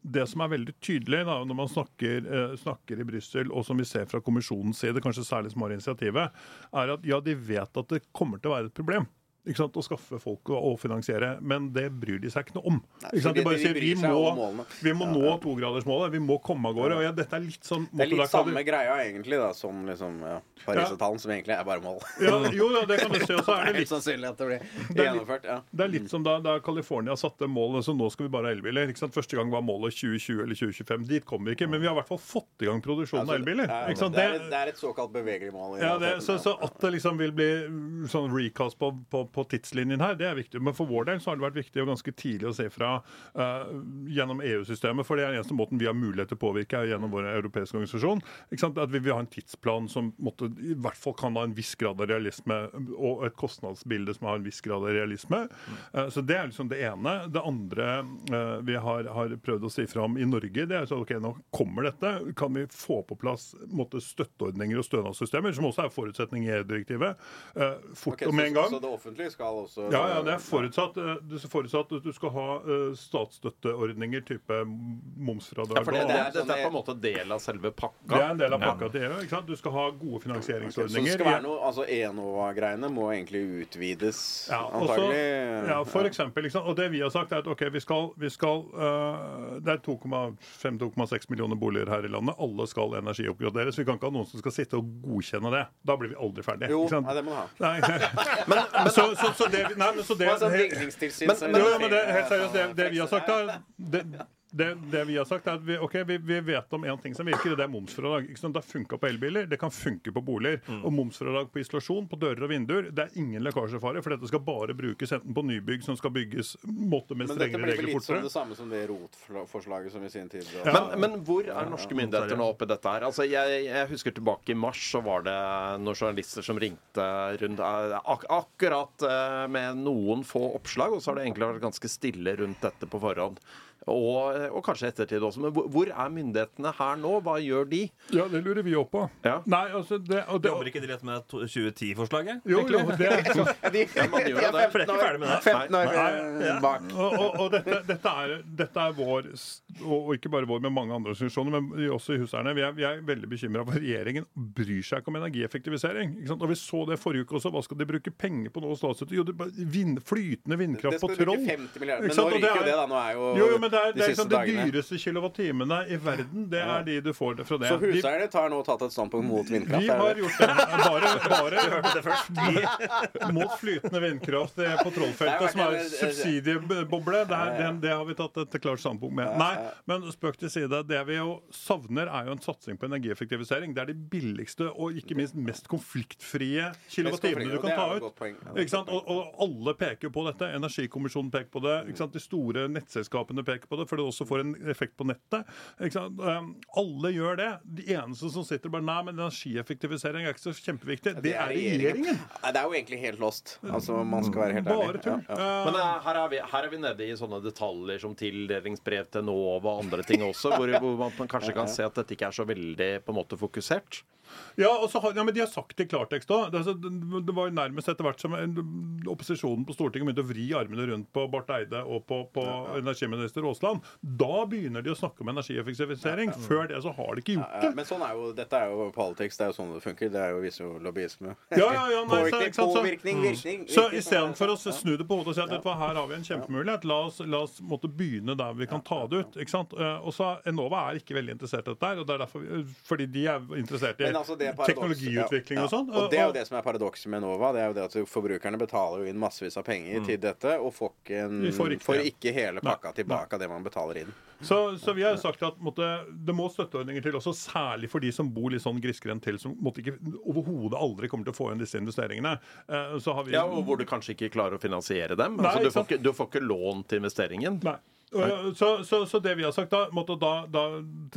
det som er veldig tydelig da, når man snakker, eh, snakker i Brussel, og som vi ser fra kommisjonens side, kanskje særlig som har initiativet, er at ja, de vet at det kommer til å være et problem. Å skaffe folk og, og finansiere, men det bryr de seg ikke noe om. ikke sant, de- bare de sier vi må, vi må nå togradersmålet, vi må komme av gårde. og ja, Dette er litt sånn Det er litt samme greia, egentlig, da, som liksom, ja, Parisavtalen, som egentlig er bare mål. ja, Jo, ja, det kan du se. Og så er det litt sannsynlig at det blir gjennomført. ja. Det er litt som da, da California satte målet så nå skal vi bare ha elbiler. Første gang var målet 2020 eller 2025. Dit kommer vi ikke, men vi har i hvert fall fått i gang produksjonen av elbiler. Er, Det, det er et såkalt bevegelig mål. ja, det, så, så at det liksom vil bli sånn recast på, på, på tidslinjen her, det er viktig. Men for vår del så har det vært viktig og ganske tidlig å se fra uh, gjennom EU-systemet, for det er den eneste måten vi har mulighet til å påvirke er gjennom vår europeiske organisasjon. At vi vil ha en tidsplan som måtte, i hvert fall kan ha en viss grad av realisme, og et kostnadsbilde som har en viss grad av realisme. Uh, Så det er liksom det ene. Det andre uh, vi har, har prøvd å si fram i Norge, det er så ok, nå kommer dette. Kan vi få på plass måtte, støtteordninger og stønadssystemer, som også er forutsetning i EU-direktivet, fort okay, og med en gang? så det offentlige skal også Ja, ja, det er forutsatt, eh, det er forutsatt at du skal ha eh, statsstøtteordninger, type momsfradrag. Ja, for det, det, er- det, er på en måte del av selve pakka. det er en del av pakka til EU. ikke sant? Du skal ha gode Så det finansieringsordninger. skal være noe, altså Enova-greiene må egentlig utvides, Ja, antagelig. ja, for eksempel, sant? Og det vi har sagt, er at ok, vi skal, vi skal uh, Det er 2,5-2,6 millioner boliger her i landet. Alle skal energioppgraderes. Vi kan ikke ha noen som skal sitte og godkjenne det. Da blir vi aldri ferdige. Jo, ikke sant? nei, det må du ha. Nei. så, så, så det, nei, men så det, he- Men- men det, helt seriøst, det, det vi har sagt er det, det, vi har sagt er at vi, okay, vi, vi vet om én ting som virker, og det er momsfradrag. Ikke sant? Det har funka på elbiler, det kan funke på boliger. Mm. Og momsfradrag på isolasjon, på dører og vinduer, det er ingen lekkasjefare, for dette skal bare brukes enten på nybygg som skal bygges måtte med strengere regler fortere. Men dette blir vel litt som det samme som det ROT-forslaget som i sin tid Ja. Men, men hvor er norske myndigheter nå oppi dette her? Altså, jeg, jeg husker tilbake i mars, så var det noen journalister som ringte rundt eh, ak akkurat eh, med noen få oppslag, og så har det egentlig vært ganske stille rundt dette på forhånd. Og, og kanskje ettertid også. Men hvor, hvor er myndighetene her nå? Hva gjør de? Ja, det lurer vi òg på. Ja. Nei, altså det, og det Jobber ikke de rett med to- 2010-forslaget? jo, jo, det er så, De, man gjør de det. For det er ikke ferdig med det. 15 år Nei, Ja. bak. og, og, og dette, dette, er, dette er vår, og, ikke bare vår, men mange andre organisasjoner, men også i huseierne. Vi er, vi er veldig bekymra for regjeringen bryr seg ikke om energieffektivisering. Ikke sant? Og Vi så det forrige uke også. Hva skal de bruke penger på nå? statsstøtte? Jo, det er bare vind, flytende Det vindkraft på skal du skal bruke 50 milliarder. Men nå ryker jo det, da. Nå er jo, Jo, jo, men det er, de det er liksom de dyreste kilowattimene i verden. Det er de du får fra det. Så huseierne tar nå tatt et standpunkt mot vindkraft? vi har det? gjort det. Bare, bare mot flytende vindkraft det på Trollfeltet, som er en- subsidieboble. Det, er, det, det har vi tatt et klart standpunkt med. Nei, men spøk til side. Det vi jo savner, er jo en satsing på energieffektivisering. Det er de billigste og ikke minst mest konfliktfrie kilowattimene du kan ta ut. Og, og alle peker på dette. Energikommisjonen peker på det. De store nettselskapene peker tenke på det, for det også får en effekt på nettet. Ikke sant? Um, alle gjør det. De eneste som sitter bare Nei, men energieffektivisering er ikke så kjempeviktig. Det er regjeringen. Det er jo egentlig helt lost. Altså, man skal være helt Bare ærlig. tull. Ja, ja. Men eh, her er, vi, her er vi nede i sånne detaljer som tildelingsbrev til Nova og andre ting også, hvor, hvor man kanskje kan se at dette ikke er så veldig på en måte fokusert. Ja, og så har, ja, men De har sagt det i klartekst òg. Det, det var nærmest etter hvert som opposisjonen på Stortinget begynte å vri armene rundt på Barth Eide og på, på energiminister Aasland. Da begynner de å snakke om energieffektivisering. Før det så har de ikke gjort Ja, det. Men sånn er jo, dette er jo politics. Det er jo sånn det funker. Det er jo, viser jo lobbyisme. Ja, ja, ja, nei, så, ikke sant, så- påvirkning, virkning. Så istedenfor å snu det på hodet og si at vet du hva, her har vi en kjempemulighet, la oss, la oss måtte begynne der vi kan ta det ut. ikke sant? Eh, Og så Enova er ikke veldig interessert i dette, og det er derfor, fordi de er interessert i altså, det teknologiutvikling ja, og sånn. ja. Og det er jo det som er paradokset med Enova. Det er jo det at forbrukerne betaler jo inn massevis av penger til dette, og får ikke, en, får ikke får ikke hele pakka tilbake av det man betaler inn. Så, så vi har jo sagt at måtte, det må støtteordninger til, også særlig for de som bor litt sånn grisgrendt til, som måtte ikke overhodet aldri kommer til å få igjen disse investeringene. Eh, Så har vi Ja, og hvor du kanskje ikke klarer å finansiere dem. Nei, altså, du, får ikke, du får ikke lån til investeringen. Nei. Og, Så, så, så det vi har sagt da, måtte da, da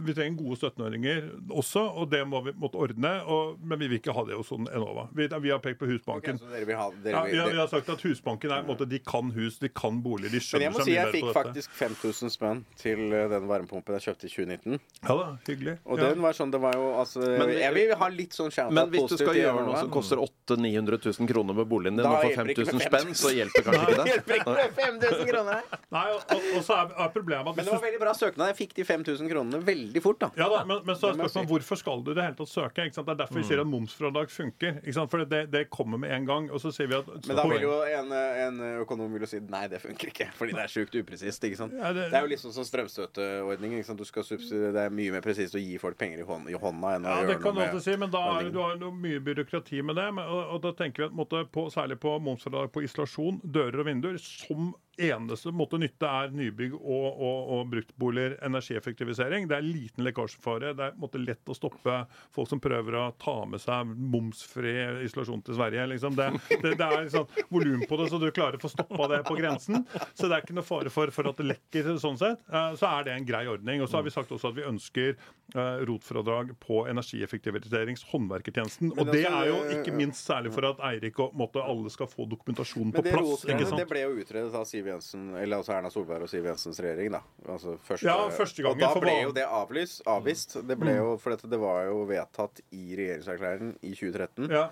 Vi trenger gode støtteordninger også, og det må vi måtte ordne. Og, men vi vil ikke ha det hos Enova. Vi, vi har pekt på Husbanken. Okay, dere vil ha, dere Ja, vil, vi, har, vi har sagt at Husbanken er, måtte, de kan hus, de kan bolig, de men seg jeg må på si Men jeg må fikk jeg fikk faktisk 5000 spenn til eh, den varmepumpen jeg kjøpte i 2019. Ja da, hyggelig. Og ja. den var sånn, det var jo altså Men vi- Jeg vil ha litt sånn shout Men hvis du skal gjøre noe som koster 800 000-900 000 kroner med boligen din, og får 5000 spenn, så hjelper kanskje ikke det. Hjelper ikke med 5000 kroner! Nei, og, og, og så er, er problemet Men det var veldig bra søknad. Jeg fikk de 5000 kronene veldig fort, da. ja da, men, men så er spørsmålet hvorfor skal du i det hele tatt søke? Ikke sant? Det er derfor vi sier at momsfradrag funker. Ikke sant? For det, det kommer med en gang. Og så sier vi at Men da vil jo en, en økonom vil jo si nei, det funker ikke. Fordi det er sjukt upresist. ikke sant? Ja, det- Det er jo litt sånn som strømstøtteordning. ikke sant? Du skal subsidiere, Det er mye mer presist å gi folk penger i, hånd, i hånda enn å Ja, det kan noe med si, men da er, du har jo mye byråkrati med det. Men, og, og da tenker vi at måtte, på, særlig på momsfradrag på isolasjon, dører og vinduer, som eneste måte nytte er nybygg og, og, og bruktboliger, energieffektivisering. Det er liten lekkasjefare. Det er måte, lett å stoppe folk som prøver å ta med seg momsfri isolasjon til Sverige. Liksom. Det, det, det er liksom, volum på det, så du klarer å få stoppa det på grensen. Så det er ikke noe fare for, for at det lekker. sånn sett. Eh, Så er det en grei ordning. Og så har vi sagt også at vi ønsker eh, rotfradrag på energieffektiviserings håndverkertjenesten. Og det altså, er jo ikke minst særlig for at Eirik og måte, alle skal få dokumentasjon på plass. rot- ikke det ble jo utredet av Siv Jensen, eller altså Erna Solberg og Siv Jensens regjering. da. Altså første, Ja, første gangen Og da ble jo det avlyst, avvist. Det ble jo, for dette, det var jo vedtatt i regjeringserklæringen i 2013. Ja.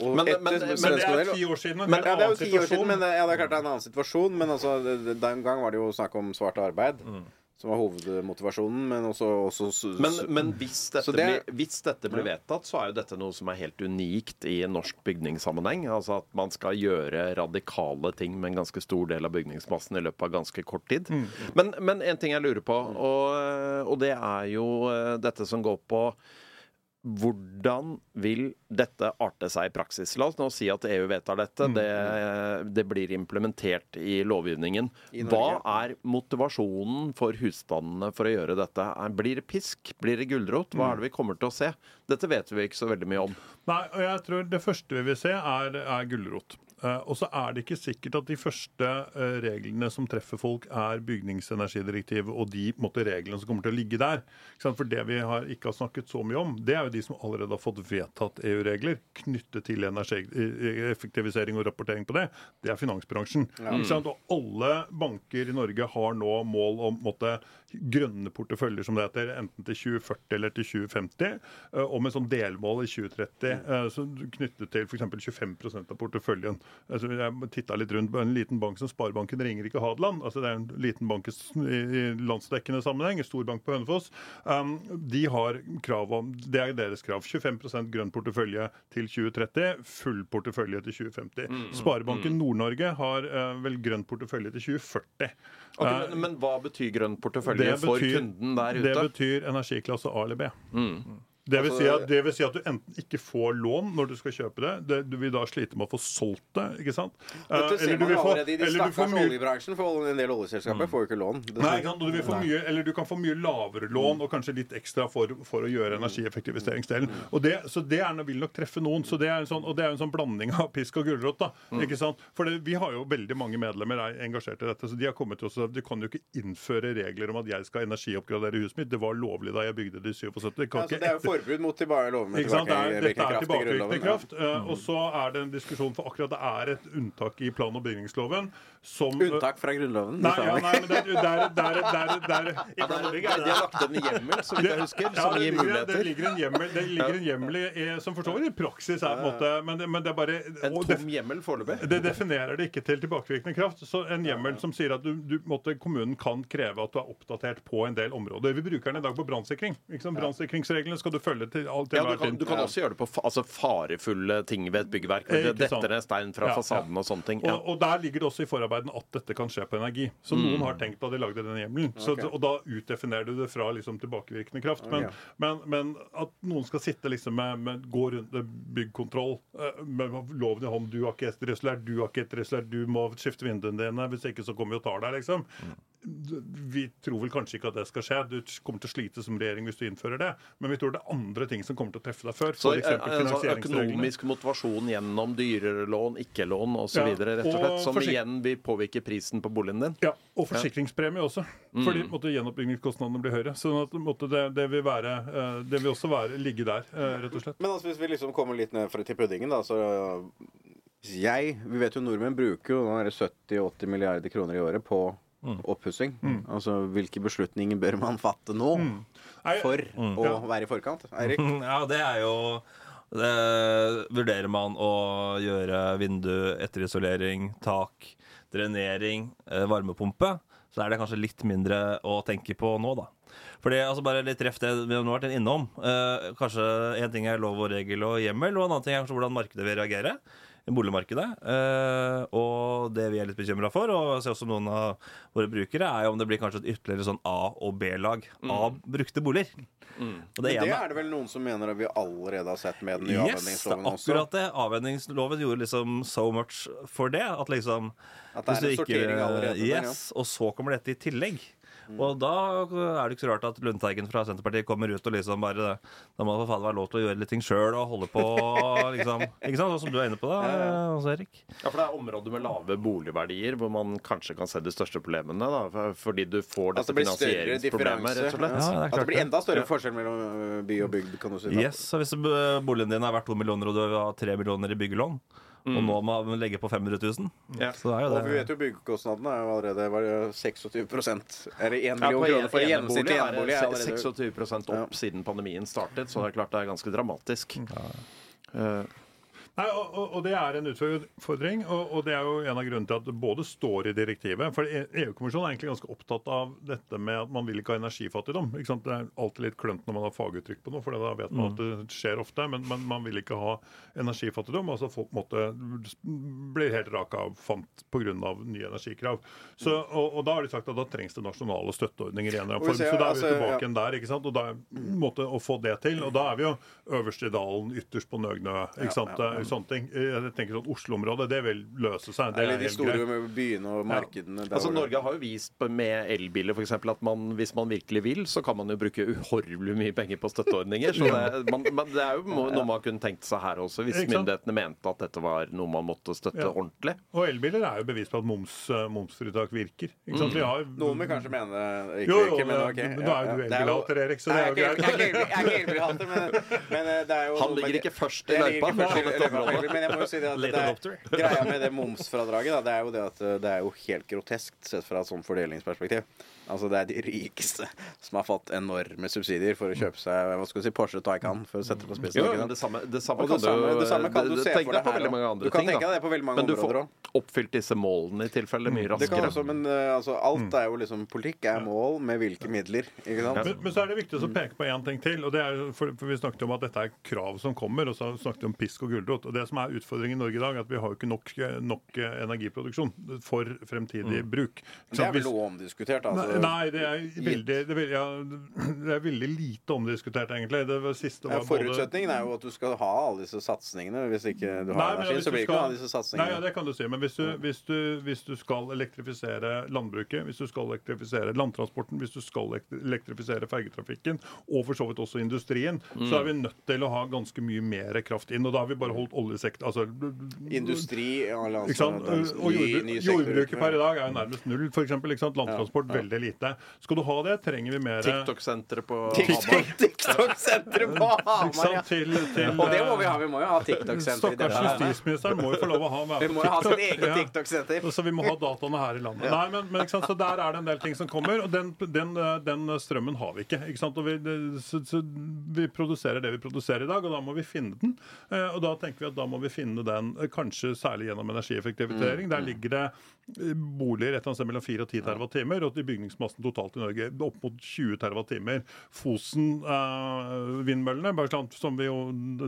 Og Men- etter men- men Men det er ti år siden. Men, ja, det er jo annen ti år situasjon. siden, men ja, det er klart det er en annen situasjon. Men altså, den gang var det jo snakk om svart arbeid, som var hovedmotivasjonen. Men også, også Men, men hvis, dette det- blir, hvis dette blir vedtatt, så er jo dette noe som er helt unikt i norsk bygningssammenheng. Altså at man skal gjøre radikale ting med en ganske stor del av bygningsmassen i løpet av ganske kort tid. Men, men en ting jeg lurer på, og, og det er jo eh, dette som går på hvordan vil dette arte seg i praksis? La oss nå si at EU vedtar dette. Det, det blir implementert i lovgivningen. I Hva er motivasjonen for husstandene for å gjøre dette? Blir det pisk? Blir det gulrot? Hva er det vi kommer til å se? Dette vet vi ikke så veldig mye om. Nei, og jeg tror det første vi vil se, er, er gulrot. Eh, og så er det ikke sikkert at de første eh, reglene som treffer folk, er bygningsenergidirektivet og de måtte, reglene som kommer til å ligge der. For det vi har, ikke har snakket så mye om, det er jo de som allerede har fått vedtatt EU-regler knyttet til energieffektivisering og rapportering på det. Det er finansbransjen. Sant? Og alle banker i Norge har nå mål om måtte, grønne porteføljer, som det heter, enten til 2040 eller til 2050, eh, og med sånn delmål i 2030 eh, så knyttet til f.eks. 25% av porteføljen. Altså, jeg titta litt rundt på en liten bank som Sparebanken Ringerike Hadeland. altså Det er en liten bank i landsdekkende sammenheng, en stor bank på Hønefoss. Um, de har krav om, Det er deres krav. 25 grønn portefølje til 2030, full portefølje til 2050. Sparebanken Nord-Norge har eh, vel grønn portefølje til 2040. Ok, Eh, men, men hva betyr grønn portefølje det for betyr- kunden der Det betyr energiklasse A eller B. Det vil, si Altså- at, det vil si at du enten ikke får lån når du skal kjøpe det. det du vil da slite med å få solgt det. ikke sant? Eh, Dette ser eller du man allerede i de eller du får stakkars oljebransjen, for en del oljeselskaper får jo ikke lån. Nei? Du, vil få mye, eller du kan få mye lavere lån og kanskje litt ekstra for, for å gjøre energieffektiviseringsdelen. Og det, så det er, vil nok treffe noen. Så det er en sånn, og det er en sånn blanding av pisk og gulrot. da, ikke sant? For det, Vi har jo veldig mange medlemmer er engasjert i dette, så de har kommet til oss og de kan jo ikke innføre regler om at jeg skal energioppgradere huset mitt. Det var lovlig da jeg bygde det i 77. Det kan Ja, så forbud mot tilbake lov med er, tilbakevirkende kraft eh, Og så er det en diskusjon, for akkurat det er et unntak i plan- og bygningsloven som Unntak fra Grunnloven. Nei, ja, nei, men det er, der, der, er, er, er er- De har lagt inn en hjemmel, så vidt jeg husker, som gir ligger, det ligger en hjemmel, det ligger en hjemmel som for så vidt i praksis er på en måte Men men det er bare En tom hjemmel foreløpig. det definerer det ikke til tilbakevirkende kraft. Så en hjemmel som sier at du, du, måtte, kommunen kan kreve at du er oppdatert på en del områder. Vi bruker den i dag på brannsikring. Brannsikringsreglene skal du følge til alt til Ja, du kan, du kan også gjøre det på altså farefulle ting ved et byggverk. Hvor det detter ned stein fra fasaden og sånne ting. Og, og der ligger det også i forarbeiden at dette kan skje på energi. Så Mm. noen har tenkt da de lagde den hjemmelen. Okay. Og da utdefinerer du det fra liksom, tilbakevirkende kraft. Men, okay. men, men at noen skal sitte liksom med, med gå rundt byggkontroll eh, med loven i hånd Du har ikke etterresulert, du har ikke etterresulert, du må skifte vinduene dine. Hvis ikke så kommer vi og tar deg, liksom. Vi tror vel kanskje ikke at det skal skje. Du kommer til å slite som regjering hvis du innfører det. Men vi tror det er andre ting som kommer til å treffe deg før. Så for eh, sånn finansieringsreglene. økonomisk motivasjon gjennom dyrere lån, ikke-lån osv., Ja, rett og slett, som igjen vil påvirke prisen på boligen din. Ja, og forsikringspremie også. Mm. Fordi måtte, gjenoppbyggingskostnadene blir høyere. Sånn måtte, det, det, vil være, eh, det vil også være, ligge der, eh, rett og slett. Men altså, hvis vi liksom kommer litt ned til puddingen, da, så jeg Vi vet jo nordmenn bruker jo nå er det 70-80 milliarder kroner i året på oppussing. Altså hvilke beslutninger bør man fatte nå mm. for å Ja. være i forkant? Eirik? Ja, det er jo det, Vurderer man å gjøre vindu, etterisolering, tak, drenering, eh, varmepumpe, så er det kanskje litt mindre å tenke på nå, da. Fordi, altså bare litt reft det vi har vært innom. Eh, kanskje En ting er lov og regel og hjemmel, og en annen ting er kanskje hvordan markedet vil reagere. I Boligmarkedet. Eh, og det vi er litt bekymra for, og ser også noen av våre brukere, er jo om det blir kanskje et ytterligere sånn A- og B-lag av brukte boliger. Og det Det er det vel noen som mener at vi allerede har sett med den nye Yes, det avvenningsloven også. akkurat det. Avvenningsloven gjorde liksom so much for det. At liksom At det er en sortering allerede der, ja. Yes, Og så kommer dette i tillegg. Og da er det ikke så rart at Lundteigen fra Senterpartiet kommer ut og liksom bare Da må det for faen være lov til å gjøre litt ting sjøl og holde på, liksom. Ikke sant? Sånn som du er inne på da, også, Erik. Ja, for det er områder med lave boligverdier hvor man kanskje kan se de største problemene. da, Fordi du får dette det finansieringsproblemet, rett og slett. Ja, det At det blir enda større forskjell mellom by og bygd, kan du si. da. Yes, så Hvis eh, boligen din er verdt to millioner og du har tre millioner i byggelån, og nå må man legge på 500 000, Ja. så er jo Og vi vet jo byggekostnadene er jo allerede var det 26 Eller 1 Ja, million ja, kroner for en- gjennomsnittlig enebolig er det 26 opp siden pandemien startet, så det er klart det er ganske dramatisk. Eh, Nei, og, og, og det er en utfordring, og, og det er jo en av grunnene til at det både står i direktivet For EU-kommisjonen er egentlig ganske opptatt av dette med at man vil ikke ha energifattigdom. Ikke sant? Det er alltid litt klønt når man har faguttrykk på noe, for da vet man at det skjer ofte. Men, men man vil ikke ha energifattigdom. altså Folk måtte blir helt raka av fant pga. nye energikrav. Så, og, og da har de sagt at da trengs det nasjonale støtteordninger i en eller annen form. Så da er vi altså, tilbake igjen der. ikke sant? Og da er måte å få det til. Og da er vi jo øverst i dalen, ytterst på Nøgnø. ikke sant? Sånne ting. Jeg tenker sånn Oslo-området, det vil løse seg. Det Eller er de store greit. byene og markedene. Ja. Altså Norge har jo vist med elbiler for eksempel, at man, hvis man virkelig vil, så kan man jo bruke uhorvelig mye penger på støtteordninger. Så det, man, man, det er jo noe man kunne tenkt seg her også, hvis myndighetene mente at dette var noe man måtte støtte Ja. ordentlig. Og elbiler er jo bevis på at moms, eh, momsfritak virker. Ikke sant? Vi har, Noen vil kanskje mene det ikke Jo, jo, virker, men ok. nå er jo du elbilhater, Erik, så det er jo jeg ikke- greit. Jeg er ikke er elbilhater, men, men eh, det er jo Han ligger ikke først i løypa Men jeg må jo si det at det er, greia med det momsfradraget, da, det er jo det at eh, det er jo helt groteskt sett fra et sånt fordelingsperspektiv. Altså Det er de rikeste som har fått enorme subsidier for å kjøpe seg hva skal du si, Porsche Taycan, for å sette på spissen. Jo, men det samme, det samme kan det samme, du det samme kan du det- se for deg her veldig mange også. andre Du kan ting. tenke deg det på veldig mange Men du får oppfylt disse målene i tilfelle mye Det kan raskere. også, men eh, altså, alt er jo liksom Politikk er mål med hvilke midler. Ikke sant? Men, men så er det viktig å peke på én ting til. og det er, for, for Vi snakket om at dette er krav som kommer, og så snakket vi om pisk og gulrot. og Det som er utfordringen i Norge i dag, er at vi har jo ikke nok, nok eh, energiproduksjon for fremtidig bruk. Så Det er vel noe omdiskutert. Altså, Nei, det er veldig, det er, ja, det er veldig lite omdiskutert, egentlig. Det var siste Ja, var både forutsetningen er jo at du skal ha alle disse satsingene. Hvis ikke du har Nei, energi, ja, så blir du ikke skal- disse disse Nei, ja, det kan du si. Men hvis du, hvis, du, hvis du skal elektrifisere landbruket, hvis du skal elektrifisere landtransporten, hvis du skal elektrifisere fergetrafikken, og for så vidt også industrien, så er vi nødt til å ha ganske mye mer kraft inn. Og da har vi bare holdt oljesekt. altså, Industri eller ikke sant? altså, Og jordbruk, jordbruket per i dag er jo nærmest null, for eksempel, ikke sant? Landtransport veldig lite. Skal du ha det, trenger vi mer TikTok-senteret på TikTok- TikTok-senteret på Hamar, ja. Til, til, Og det må vi ha. Vi må jo ha TikTok-senter Stakkars justisministeren må jo få lov å ha være Vi må jo ha sitt TikTok. eget TikTok-senter. Så vi må ha dataene her i landet. Nei, men, men ikke sant? Så Der er det en del ting som kommer, og den, den, eh, den strømmen har vi ikke. ikke sant? Og vi, det, så, så vi produserer det vi produserer i dag, og da må vi finne den. Eh, og da tenker vi at da må vi finne den eh, kanskje særlig gjennom energieffektivisering. Der ligger det eh, boliger et eller annet sted mellom 4 og 10 TWh, og i bygningsmassen totalt i Norge opp mot 20 TWh. Fosen-vindmøllene, bare sånn som vi jo,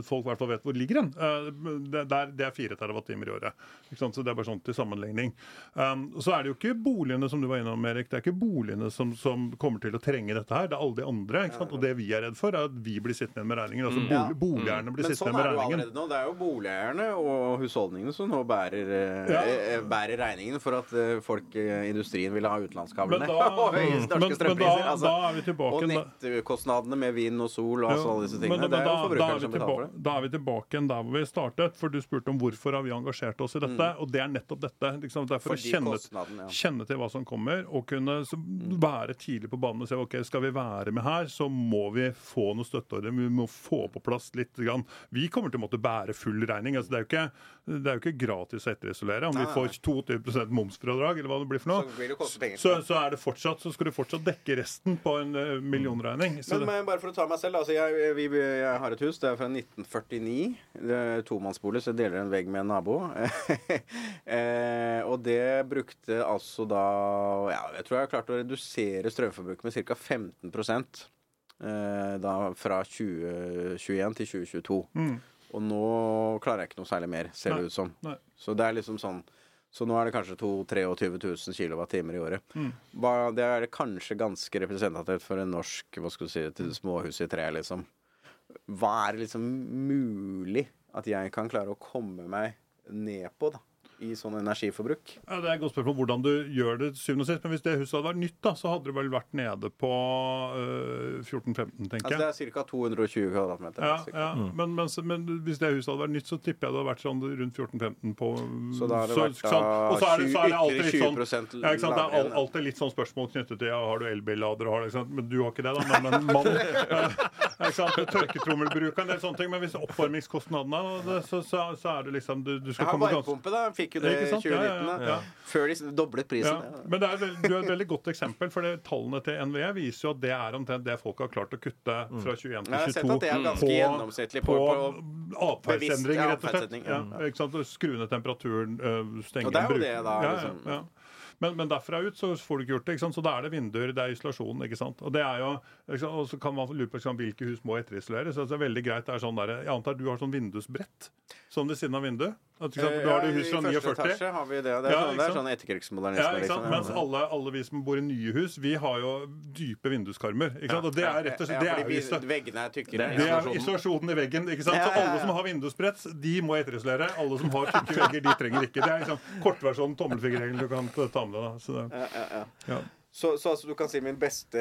folk i hvert fall vet hvor ligger den, eh, det, det er 4 TWh i året. Ikke sant? Så det er bare sånn til sammenligning. Um, så er det jo ikke boligene som du var innom, Erik, det er ikke boligene som, som kommer til å trenge dette her. Det er alle de andre. Og det vi er redd for, er at vi blir sittende med regningen. Altså Ja. bolig, boligeierne blir Men sittende sånn med regningen. nå. Det er jo boligeierne og husholdningene som nå bærer, eh, Ja. eh, bærer regningen for at eh, folk, eh, industrien vil ha utenlandskablene. Men da- og høye men- norske strømpriser. altså. og nettkostnadene med vind og sol og altså, alle disse men- tingene. men det er jo er forbrukeren vi som betaler for det. da er vi tilbake igjen der hvor vi startet. For du spurte om hvorfor har vi engasjert oss i dette. Og det er nettopp dette. Liksom, det er for Mm. Fordi å kjenne, ja. kjenne til hva som kommer, og kunne så, være tidlig på banen og se ok, skal vi være med her, så må vi få noe støtteordning. Vi må få på plass litt. Grann. Vi kommer til å måtte bære full regning. Altså, det, er jo ikke, det er jo ikke gratis å etterisolere. Om vi Nei, vi får 22 momsfradrag, eller hva det blir for noe, Så så, så, er det fortsatt, så skal du fortsatt dekke resten på en eh, millionregning. Men, men bare for å ta meg selv, altså jeg, vi, jeg har et hus. Det er fra 1949. Det er tomannsbolig, så jeg deler en vegg med en nabo. eh, og det brukte altså da ja, Jeg tror jeg har klart å redusere strømforbruket med ca. 15 eh, da fra 2021 til 2022. Mm. Og nå klarer jeg ikke noe særlig mer, ser det ut som. nei. Så det er liksom sånn så nå er det kanskje 22 000 kWt i året. Mm. Det er kanskje ganske representativt for en norsk hva skal du si, til småhus i tre, liksom. Hva er liksom mulig at jeg kan klare å komme meg ned på, da? I sånn energiforbruk? Ja, det er et godt spørsmål hvordan du gjør det syvende og sist. Men hvis det huset hadde vært nytt, da, så hadde det vel vært nede på øh, 14-15, tenker Altså det er ca. 220 kvadratmeter. Ja, ja. Mm. Men, men, men hvis det huset hadde vært nytt, så tipper jeg det hadde vært sånn rundt 14-15 på Så da har det vært ikke Og så er det, så er det alltid litt 20% sånn ja, ikke sant? Det er alltid litt sånn spørsmål knyttet til ja, har du elbillader, har det, ikke sant? men du har ikke det, da. Men, men mann ja, ikke sant? Tørketrommelbruk og en del sånne ting. Men hvis oppvarmingskostnadene er det, så, så, så er det liksom Du, du skal komme ganske. Fikk jo det i Ikke sant? Ja, 2019. ja. Før de doblet prisen. Men det er, du er et veldig godt eksempel, for det, tallene til NVE viser jo at det er omtrent det folk har klart å kutte fra 21 til 22 Mm. Jeg har sett at det er ganske gjennomsnittlig på, på på atferdsendring, rett og slett. ja. Ikke sant? Skru ned temperaturen, stenge Og det er jo det da, Ja, liksom. ja, ja. Men, men derfra ut så får du ikke gjort det. ikke sant? Så da er det vinduer, det er isolasjon. ikke sant? Og det er jo. Og så kan man lure på sant, hvilke hus må etterisoleres. Så det er veldig greit. det er sånn der, Jeg antar du har sånn vindusbrett som ved siden av vinduet? At, sant? Du har det hus fra Eh, I første 49. etasje har vi det. Det er Ja, sånn, det er sånn etterkrigsmodernisme. Ja, liksom. Mens alle, alle vi som bor i nye hus, vi har jo dype vinduskarmer. ikke sant? Og det er rett og slett det ja, fordi iso- veggene er tykkere. det er isolasjonen. i veggen. ikke sant? Så alle som har vindusbrett, de må etterisolere. Alle som har tykke vegger, de trenger ikke. Det er liksom kortversjonen tommelfingerregelen du kan ta med deg. da. Så det, Ja, ja, ja. Så, så altså, du kan si min beste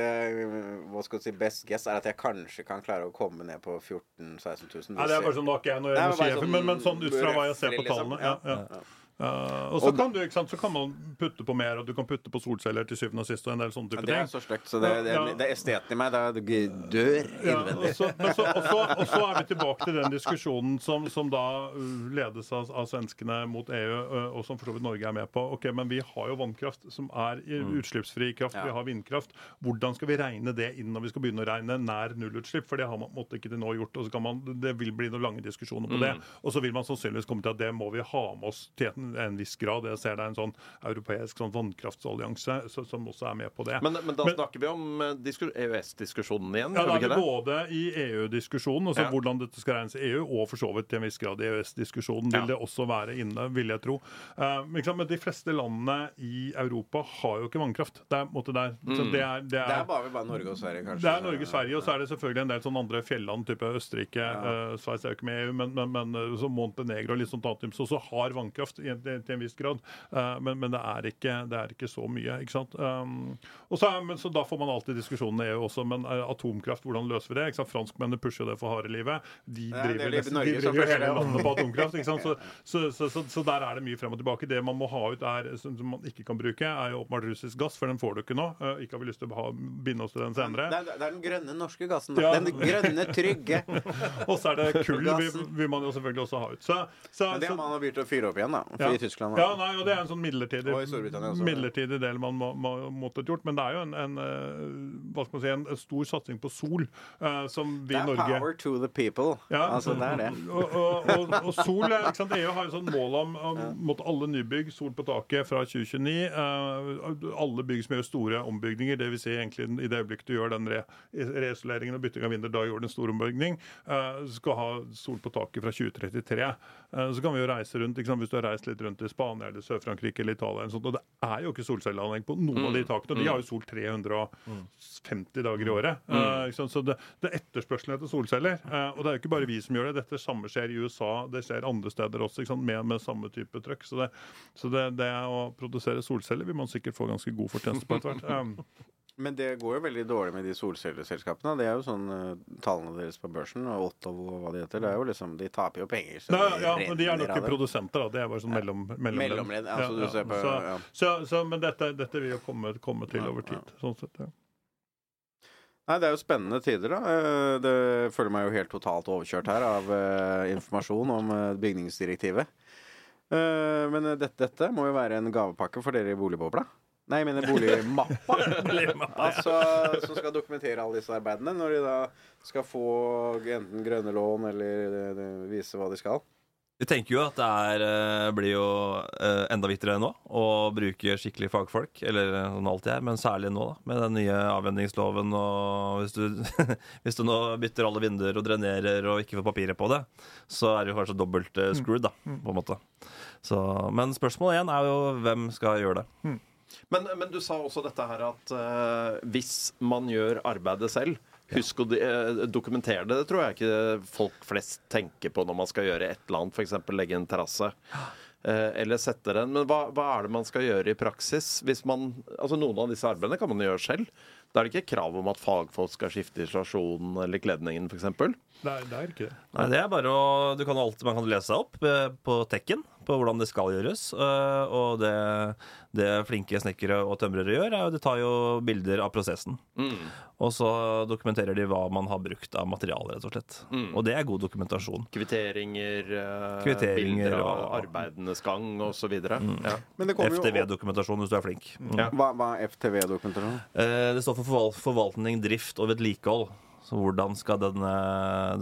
Hva skal du si, best guess er at jeg kanskje kan klare å komme ned på 14 000-16 000. Nei, det er bare sånn, Nå har ikke jeg noe å si, sånn men, men sånn ut fra hva jeg ser på tallene. liksom. Ja, ja. Uh, og så kan, du, sant, så kan man putte på mer, og du kan putte på solceller til syvende og sist. og en del sånne Ja, det er så stygt. Så det, det, Ja, det er esteten i meg. Det dør innvendig. Ja, og, så, men så, og, så, og så er vi tilbake til den diskusjonen som, som da uh, ledes av, av svenskene mot EU, uh, og som for så vidt Norge er med på. Ok, Men vi har jo vannkraft som er i utslippsfri kraft. Vi har vindkraft. Hvordan skal vi regne det inn når vi skal begynne å regne nær nullutslipp? For det har man måtte ikke til nå gjort. og så kan man, Det vil bli noen lange diskusjoner på det. Og så vil man sannsynligvis komme til at det må vi ha med oss til en viss grad. Jeg ser det er en sånn europeisk sånn vannkraftsallianse så- som også er med på det. Men, men da Men- snakker vi om eh, EØS-diskusjonen igjen, Ja, da er vi det? både i EU-diskusjonen, altså Ja. hvordan dette skal regnes i EU, og for så vidt til en viss grad i EØS-diskusjonen vil Ja. det også være inne, vil jeg tro. Uh, men men de fleste landene i Europa har jo ikke vannkraft. Det er, måte, der, så det er, det Det er er bare, bare Norge og Sverige, kanskje. det er Norge, og Sverige, og så er det selvfølgelig en del sånne andre fjelland, type Østerrike. eh, Sveits er jo ikke med i EU, men, men, men så Montenegro og litt sånt annet, som også har vannkraft i, en- til en viss grad. Eh, men men det, er ikke, det er ikke så mye, ikke sant. Um, og så, er, men, så Da får man alltid diskusjonen i EU også, men eh, atomkraft, hvordan løser vi det? Ikke sant? Franskmennene pusher det for harde livet. De det er driver, ja, nesten, de Norge driver hele landet på atomkraft. ikke sant? Så, så, så, der er det mye frem og tilbake. Det man må ha ut, er, som man ikke kan bruke, er jo åpenbart russisk gass, for den får du ikke nå. Eh, ikke har vi lyst til å ha, binde oss til den senere. Det er, det er den grønne norske gassen. Ja. Den grønne, trygge. Og så er det kull vil, vil man jo selvfølgelig også ha ut. Så, så, det har så- man begynt å fyre opp igjen, da. Ja. I Tyskland. Ja, nei, og det er en sånn midlertidig, også. midlertidig del man må, må, måtte gjort. Men det er jo en, en, eh, hva skal man si, en, stor satsing på sol uh, som vi Det i er Norge power to the people. Ja. Altså, det er det. Og, og, og, og sol, ikke sant? EU har jo sånn mål om, om mot alle nybygg, sol på taket fra 2029. Uh, alle bygg som gjør store ombygninger, dvs. Si egentlig i det øyeblikket du gjør den re reisoleringen og bytting av vinduer, da gjør du en stor ombygning, uh, skal ha sol på taket fra 2033. Eh, så kan vi jo reise rundt, ikke sant? hvis du har reist litt rundt i Spania eller Sør-Frankrike eller Italia, eller sånt, og det er jo ikke solcelleanlegg på noen av de takene. De har jo sol 350 dager i året. Eh, ikke? Så det, det er etterspørselen etter solceller. Uh, og det er jo ikke bare vi som gjør det. Dette samme skjer i USA, det skjer andre steder også? Med, med samme type trøkk. Så, det, så det, det å produsere solceller vil man sikkert få ganske god fortjeneste på etter hvert. Um, Men det går jo veldig dårlig med de solcelleselskapene. Det er jo sånn eh, tallene deres på børsen, og Ottovo og hva de heter. Det er jo liksom, De taper jo penger. så Nei, ja, men de er nok ikke produsenter, da. Det er bare sånn mellom, mellomledd. Mellomledd, altså du ser på- så, ja. så, så, men dette, dette vil jo komme, komme til over tid. Sånn sett, ja. Nei, Det er jo spennende tider, da. Eh, Det føler meg jo helt totalt overkjørt her av eh, informasjon om bygningsdirektivet. Men dette, dette må jo være en gavepakke for dere i boligbobla. Nei, jeg mener boligmappa. altså, som skal dokumentere alle disse arbeidene, når de da skal få enten grønne lån eller de, de, vise hva de skal. Vi tenker jo at det er, eh, blir jo eh, enda viktigere nå å bruke skikkelig fagfolk, eller eh, sånn alltid er, men særlig nå, da, med den nye avvenningsloven. Og hvis du, hvis du nå bytter alle vinduer og drenerer og ikke får papiret på det, så er det jo kanskje dobbelt eh, screwed, da, på en måte. Så, men spørsmålet igjen er jo hvem skal gjøre det. Men, men du sa også dette her at uh, hvis man gjør arbeidet selv Husk å eh, dokumentere det. Det tror jeg ikke folk flest tenker på når man skal gjøre et eller annet, f.eks. legge en terrasse. eh, Eller sette den. Men hva, hva er det man skal gjøre i praksis? Hvis man, altså Noen av disse arbeidene kan man gjøre selv. Da er det ikke krav om at fagfolk skal skifte isolasjonen eller kledningen, f.eks. Nei, det er ikke det. Nei, det er bare å, du kan alltid, Man kan lese seg opp på tekken på hvordan det skal gjøres. eh, Og det, det flinke snekkere og tømrere gjør, er jo de tar jo bilder av prosessen. Og så dokumenterer de hva man har brukt av materiale, rett og slett. Og det er god dokumentasjon. Kvitteringer, eh, Kvitteringer bilder av og- arbeidenes gang osv. Ja. Men det kommer jo opp- FTV-dokumentasjon hvis du er flink. Ja. Hva, hva er FTV-dokumentasjon? Eh, Det står for forval forvaltning, drift og vedlikehold. Så hvordan skal denne,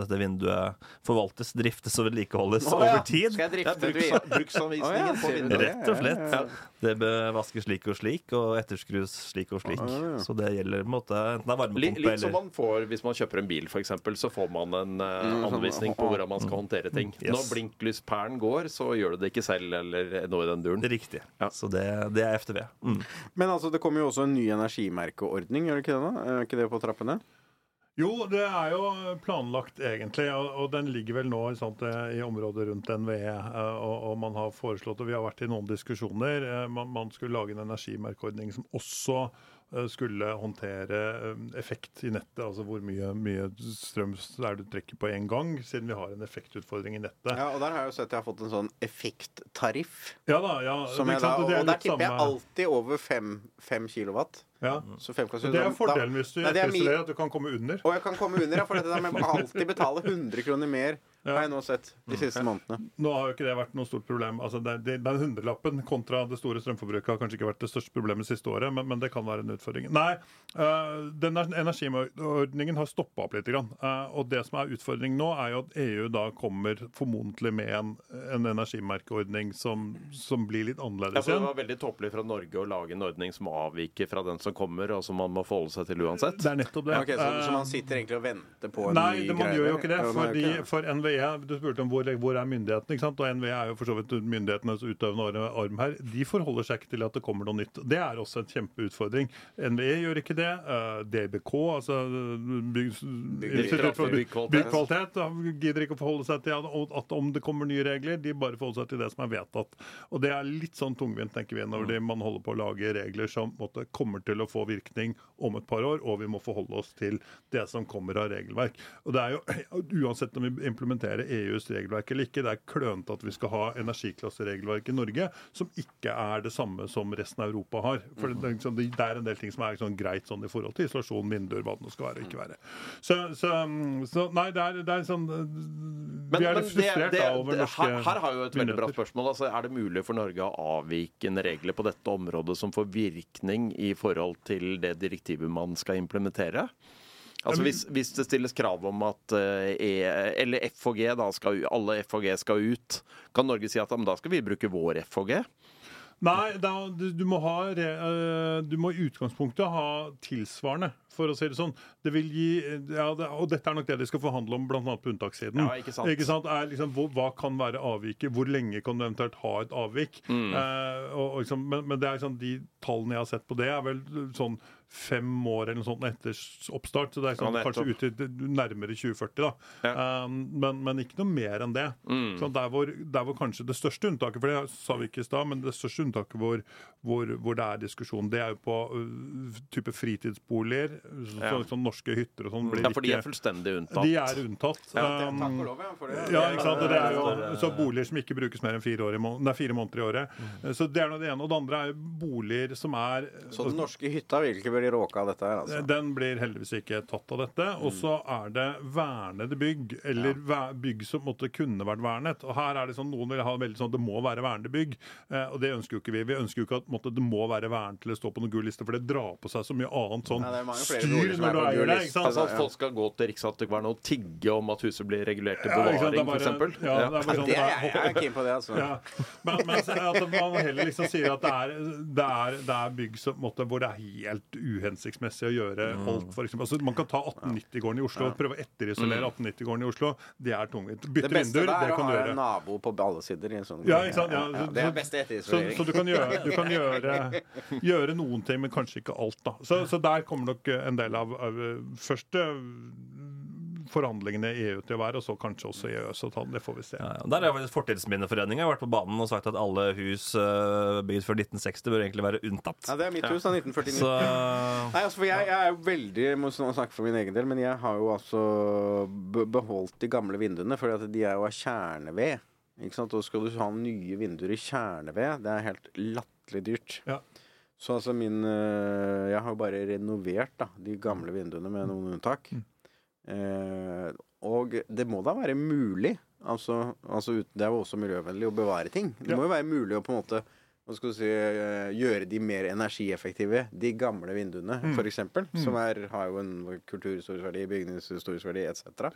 dette vinduet forvaltes, driftes og vedlikeholdes oh, ja. over tid? Skal jeg drifte ja, bruks, bruksanvisningen oh, ja, på vinduet. Rett og slett. Ja, ja. Det bør vaskes slik og slik, og etterskrus slik og slik. Så det gjelder på en måte enten det er Litt, varmepumpe litt som man får hvis man kjøper en bil, f.eks. Så får man en sånn, anvisning på hvordan man skal håndtere ting. Yes. Når blinklyspæren går, så gjør du det ikke selv, eller noe i den duren. Det er riktig. Ja. Så det, det er FTV. Mm. Men altså, det kommer jo også en ny energimerkeordning, gjør det ikke det? da? Er ikke det på trappene? Jo, det er jo planlagt egentlig, og, og den ligger vel nå sant, eh, i området rundt NVE. eh, Og, og man har foreslått, og vi har vært i noen diskusjoner, eh, man, man skulle lage en energimerkeordning som også skulle håndtere effekt i nettet, altså hvor mye, mye strøm er du trekker på én gang, siden vi har en effektutfordring i nettet. Ja, og der har jeg jo sett jeg har fått en sånn effekttariff. Ja da, ja. Da, og er der tipper jeg alltid over fem, fem kilowatt. Ja. Så fem Det er da- fordelen hvis du Nei, det er at du kan komme under. Og jeg kan komme under, ja, for dette der med alltid betale 100 kroner mer har jeg nå sett de siste månedene. Nå har jo ikke det vært noe stort problem. Altså det, det, Den hundrelappen kontra det store strømforbruket har kanskje ikke vært det største problemet det siste året, men, men det kan være en utfordring. Nei, øh, den energiordningen har stoppa opp litt. Grann. Uh, og det som er utfordringen nå, er jo at EU da kommer formodentlig med en, en energimerkeordning som, som blir litt annerledes igjen. Ja, det var veldig tåpelig fra Norge å lage en ordning som avviker fra den som kommer, og som man må forholde seg til uansett. Det er nettopp det. Ok, så, så Eh, man sitter egentlig og venter på en Nei, ny det, man greie? gjør jo ikke det. Man Fordi, ikke det. for NVE, Du spurte om hvor, hvor er myndighetene. ikke sant? Og NVE er jo for så vidt myndighetenes utøvende arm her. De forholder seg ikke til at det kommer noe nytt. Det er også en kjempeutfordring. NVE gjør ikke det. eh, DBK, altså Institutt for Byggkvalitet. gidder ikke å forholde seg til at, at om det kommer nye regler. De bare forholder seg til det som er vedtatt. Og det er litt sånn tungvint, tenker vi, når de- man holder på å lage regler som måtte, kommer til å få virkning om et par år, og vi må forholde oss til det som kommer av regelverk. Og det er jo, Uansett om vi implementerer EUs regelverk eller ikke, det er klønete at vi skal ha energiklasseregelverk i Norge som ikke er det samme som resten av Europa har. For det, er liksom- det er en del ting som er sånn greit sånn i forhold til isolasjon, vinduer, hva det nå skal være og ikke være. Så, så, så nei, det er, det er sånn Vi er litt frustrert da over norske her, her har jo et veldig bra spørsmål. Altså, er det mulig for Norge å avvike en regler på dette området som får virkning i forhold til det direktivet man skal implementere? Altså hvis, hvis det stilles krav om at eh, e, eller FHG da skal, alle FHG skal ut, kan Norge si at da skal vi bruke vår FHG? Nei, da, du, du, må ha, eh, du må i utgangspunktet ha tilsvarende, for å si det sånn. Det vil gi, ja, det, og dette er nok det de skal forhandle om, bl.a. på unntakssiden. Ja, ikke sant. Er liksom, hvor, hva kan være avviket? Hvor lenge kan du eventuelt ha et avvik? Mm. Eh, og, og liksom, men, men det er liksom, de tallene jeg har sett på det, er vel sånn fem år eller noe sånt etter oppstart. Så det er sånn, Ja, kanskje ute nærmere 2040, da. Ja. Um, men, men ikke noe mer enn det. Så der, hvor, der hvor kanskje det største unntaket, for det sa vi ikke i stad, men det største unntaket hvor, hvor, hvor det er diskusjon, det er jo på uh, type fritidsboliger. Så, Ja. sånn norske hytter og sånn blir Ja, for de er fullstendig unntatt. De er unntatt. Ja, det- Um, takk og lov, ja, for det. ja, ikke sant? Det er jo så boliger som ikke brukes mer enn fire, år i må nei, fire måneder i året. Så det er nå det ene. Og det andre er boliger som er Så den norske hytta vil ikke bli råka av dette her, altså? den blir heldigvis ikke tatt av dette. Og så er det vernede bygg, eller bygg som måtte kunne vært vernet. Og her er det sånn, Noen vil ha veldig sånn det må være vernede bygg, eh, og det ønsker jo ikke vi. Vi ønsker jo ikke at måtte, det må være vernet eller stå på noen gul liste, for det drar på seg så mye annet sånn styr når du eier det. ikke? Altså at folk skal gå til Riksantikvaren og tigge om at huset blir regulert til bevaring, f.eks.? Ja, det er bare sånn, Det er jeg, jeg er keen på det, altså. Ja. Men, men at man heller liksom sier at det er, det er, det er bygg som, måtte, hvor det er helt uhensiktsmessig å gjøre Mm. alt. For eksempel. altså, man kan ta 1890-gården i Oslo og prøve å etterisolere 1890-gården i Oslo. Det er tungvint. Mm. Det det beste vinduer, der det er å ha en nabo på alle sider. I en sånn, Ja, ikke sant? Ja, Ja, det er beste etterisolering. så du kan, gjøre, du kan gjøre, gjøre noen ting, men kanskje ikke alt. da. Så, så der kommer nok en del av, av eh, første forhandlingene i EU til å være, og så kanskje også i EØS-avtalen. Det får vi se. Ja, ja. Der er faktisk Fortidsminneforeningen vært på banen og sagt at alle hus uh, bygd før 1960 bør egentlig være unntatt. Ja, det er mitt hus, da. 1949. Så Nei, altså, for jeg, jeg er jo veldig må snakke for min egen del, men jeg har jo altså beholdt de gamle vinduene, fordi at de er jo av kjerneved. Ikke sant? Og skal du ha nye vinduer i kjerneved, det er helt latterlig dyrt. Ja. Så altså min øh, Jeg har jo bare renovert da, de gamle vinduene med noen unntak. Eh, og det må da være mulig, altså, altså Det er jo også miljøvennlig å bevare ting. Det Ja. må jo være mulig å på en måte hva skal du si, eh, gjøre de mer energieffektive. De gamle vinduene, for eksempel, som er, har jo en kulturhistorisk verdi, bygningshistorisk verdi etc.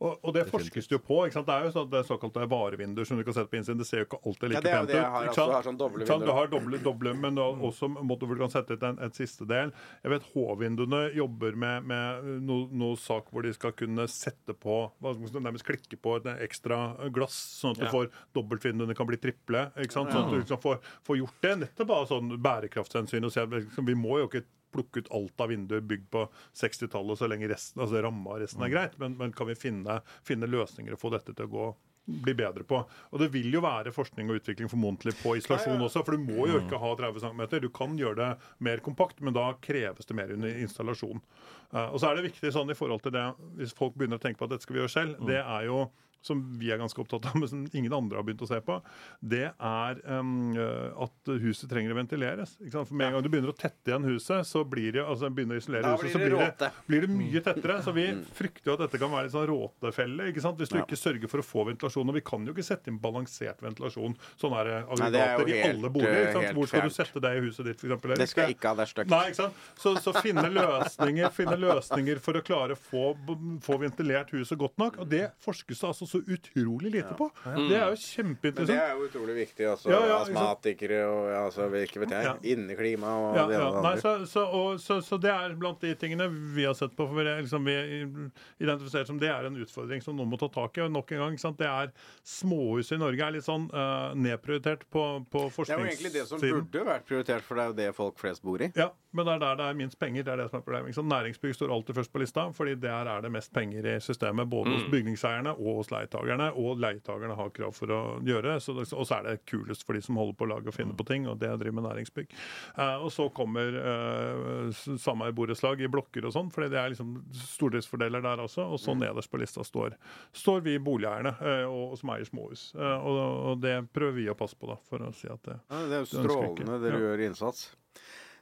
Og, og det forskes det jo på. ikke sant? Det er jo sånn det er såkalte varevinduer som du kan sette på innsiden. Det ser jo ikke alltid like Ja, det er pent det jeg ut. har, altså, har sånn doble? Du har doble, doble men du har også måte hvor du kan sette ut en, et siste del. Jeg vet H-vinduene jobber med, med noe, no sak hvor de skal kunne sette på hva skal man Nærmest klikke på et ekstra glass, sånn at du Ja. får dobbeltvinduene kan bli triple. ikke sant? Sånn at du liksom får, får gjort det. Nettopp av sånn bærekraftshensyn. og se liksom, Vi må jo ikke plukke ut alt av vinduer bygd på 60-tallet så lenge resten, altså ramma resten er greit, men, men kan vi finne, finne løsninger og få dette til å gå bli bedre på. Og det vil jo være forskning og utvikling formodentlig på isolasjon også, for du må jo ikke ha 30 cm. Du kan gjøre det mer kompakt, men da kreves det mer under installasjon. Uh, og så er det viktig sånn i forhold til det, hvis folk begynner å tenke på at dette skal vi gjøre selv, det er jo som vi er ganske opptatt av, men som ingen andre har begynt å se på, det er eh, at huset trenger å ventileres. For Med en gang du begynner å tette igjen huset, så blir det, altså begynner å isolere Da huset, så blir det, blir det mye tettere. Så vi frykter jo at dette kan være en sånn råtefelle. Hvis du Ja. ikke sørger for å få ventilasjon. Og vi kan jo ikke sette inn balansert ventilasjon, sånn er jo aggregater i alle boliger. sant? Hvor skal du sette det i huset ditt, eksempel? Det skal ikke ha, det er stygt. Nei, ikke sant? Så, så finne, løsninger, finne løsninger for å klare å få, få ventilert huset godt nok. Og det forskes det altså så utrolig lite på. Det er jo Men det er jo utrolig viktig. Altså, Ja, ja. Astmatikere og ja, altså, hvilke vet jeg, Ja. inneklima og Ja, det ene ja. og det Nei, andre. så, så, og, så, så det er blant de tingene vi har sett på. For vi, liksom, vi identifiserer som det er en utfordring som noen må ta tak i. Og nok en gang, ikke sant? det er småhus i Norge er litt sånn uh, nedprioritert på, på Det er jo egentlig det som burde vært prioritert, for det er jo det folk flest bor i. Ja, men det er der det er minst penger. Det er det som er problemet. Næringsbygg står alltid først på lista, fordi der er det mest penger i systemet. Både hos bygningseierne og hos leietagerne. Og leietagerne har krav for å gjøre så det. Og så er det kulest for de som holder på å lage og finne på ting, og det driver med næringsbygg. Uh, og så kommer uh, sameieborettslag i blokker og sånn, fordi det er liksom stordriftsfordeler der også. Og så nederst på lista står, står vi boligeierne, uh, og, som eier småhus. Og, og det prøver vi å passe på, da, for å si at det Ja, det er jo strålende dere Ja. gjør innsats.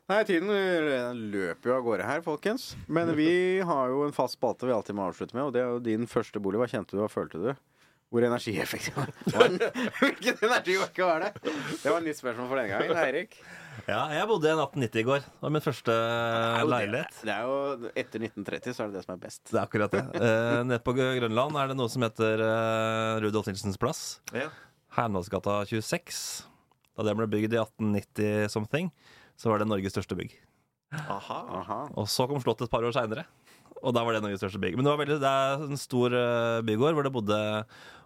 Nei, tiden løper jo av gårde her, folkens. Men vi har jo en fast spalte vi alltid må avslutte med, og det er jo din første bolig. Hva kjente du, hva følte du? Hvor energieffektiv var? Hvilken energi var det? Det var et nytt spørsmål for denne gangen. Eirik? Ja, jeg bodde i en 1890 i går. Det var min første leilighet. Det er jo Etter 1930 så er det det som er best. Det er akkurat det. Eh, nede på Grønland er det noe som heter eh, Rudolf Nilsens plass. Ja. Hernåsgata 26. Da den ble bygd i 1890 something, så var det Norges største bygg. Aha. Aha. Og så kom Slottet et par år seinere. Og da var det Norges største bygg. Men det, var veldig, det er en stor eh, bygård hvor det bodde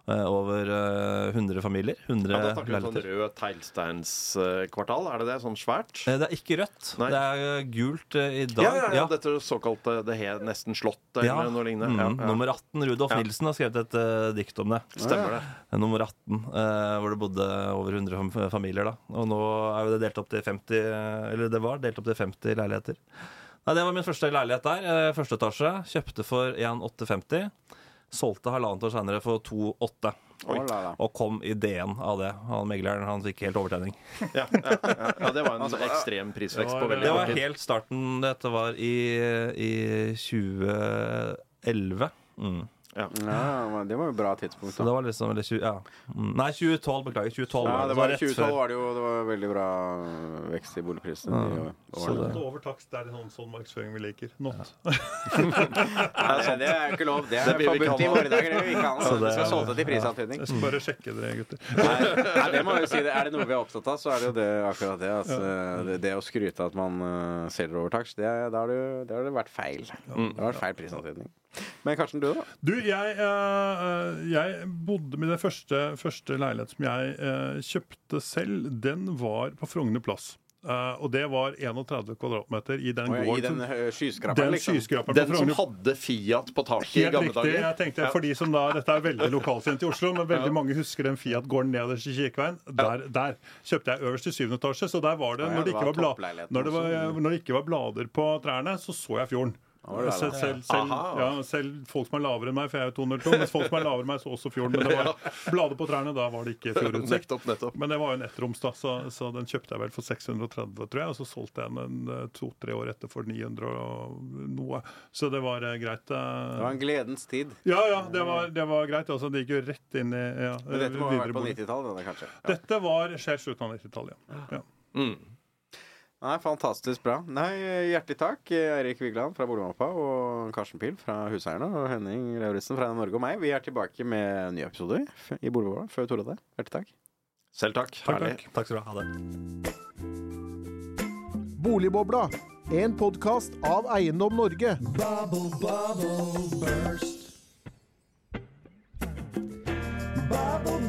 over eh, 100 familier. 100 Ja, da snakker om sånn rød teglsteinskvartal. Er det det? Sånn svært? Eh, Det er ikke rødt. Nei. Det er eh, gult eh, i dag. Ja, ja, ja, dette såkalte Det het nesten slott eller noe lignende. Mm. Nummer 18. Rudolf. Nilsen har skrevet et uh, dikt om det. Stemmer det. Eh, Nummer 18, uh, hvor det bodde over 100 familier. da Og nå er jo det delt opp til 50 eh, Eller det var delt opp til 50 leiligheter. Nei, Det var min første leilighet der. eh, Første etasje. Kjøpte for 1,850. Solgte halvannet år seinere for 2,8. Å, la, la. Og kom i DN av det. Han megleren han fikk helt overtenning. Ja, ja, ja. ja, det var en ekstrem prisvekst på Det var- veldig Det var helt starten. Dette var i, i 2011. Mm. Ja, men det var jo bra tidspunkt. Så Da. det var liksom eller 20, ja. Mm. Nei, 2012. Beklager. 2012 Ja, var det var I rett 2012 før. var det jo det var veldig bra vekst i boligprisene. i Ja. Så det- over takst, det er sånn, sånn markedsføring vi liker. Nåt. Nei, det er jo ikke lov. Det er Det vi ikke forbudt i ha. våre dager. Det vil vi ikke ha. Så Vi det- skal solgte til prisantydning. Jeg skal bare sjekke dere, gutter. Nei, nei, det må jeg jo si. Er det noe vi er opptatt av, så er det jo det, akkurat det. Altså, det, det å skryte at man uh, selger over takst, det, da har det, det har det vært feil. Det har vært feil prisantydning. Men Karsten, du, da? Du, jeg, eh, jeg bodde med den første, første leilighet som jeg eh, kjøpte selv. Den var på Frogner plass. Uh, og det var 31 kvadratmeter i den gården. ja, I den uh, skyskraperen, Den liksom? skyskraperen Den som hadde Fiat på taket i gamle riktig. dager. Jeg tenkte, Ja. for de som da, Dette er veldig lokalkjent i Oslo, men veldig mange husker den Fiat-gården nederst i Kirkeveien. Der, der kjøpte jeg øverst i syvende etasje, så der var det Ja, ja, når det det var var, når det var, når det ikke var blader på trærne, så så jeg fjorden. Selv, selv, selv, ja, selv folk som er lavere enn meg, for jeg er jo 202, mens folk som er lavere enn meg, så også fjorden. Men det var blader på trærne, da var det ikke nettopp. Men det var jo en ettroms, da, så, så den kjøpte jeg vel for 630, tror jeg. Og så solgte jeg den en, eh, to-tre år etter for 900 og noe. Så det var eh, greit. eh. Det var en gledens tid. Ja, ja, det var, det var greit. Altså, det gikk jo rett inn i ja, Men dette må ha vært på 90-tallet, kanskje? Ja. Dette var skjer slutten av 90-tallet, ja. ja. Mm. Nei, Fantastisk bra. Nei, Hjertelig takk, Eirik Vigeland fra Boligmappa og Karsten Pil fra Huseierne og Henning Lauritzen fra Norge og meg. Vi er tilbake med nye episoder episode i Boligmappa før Tore det. Hjertelig takk. Selv takk. Takk, Herlig. takk. Takk skal du ha. Ha det. Boligbobla, en podkast av Eiendom Norge. Bubble, bubble, burst. Bubble,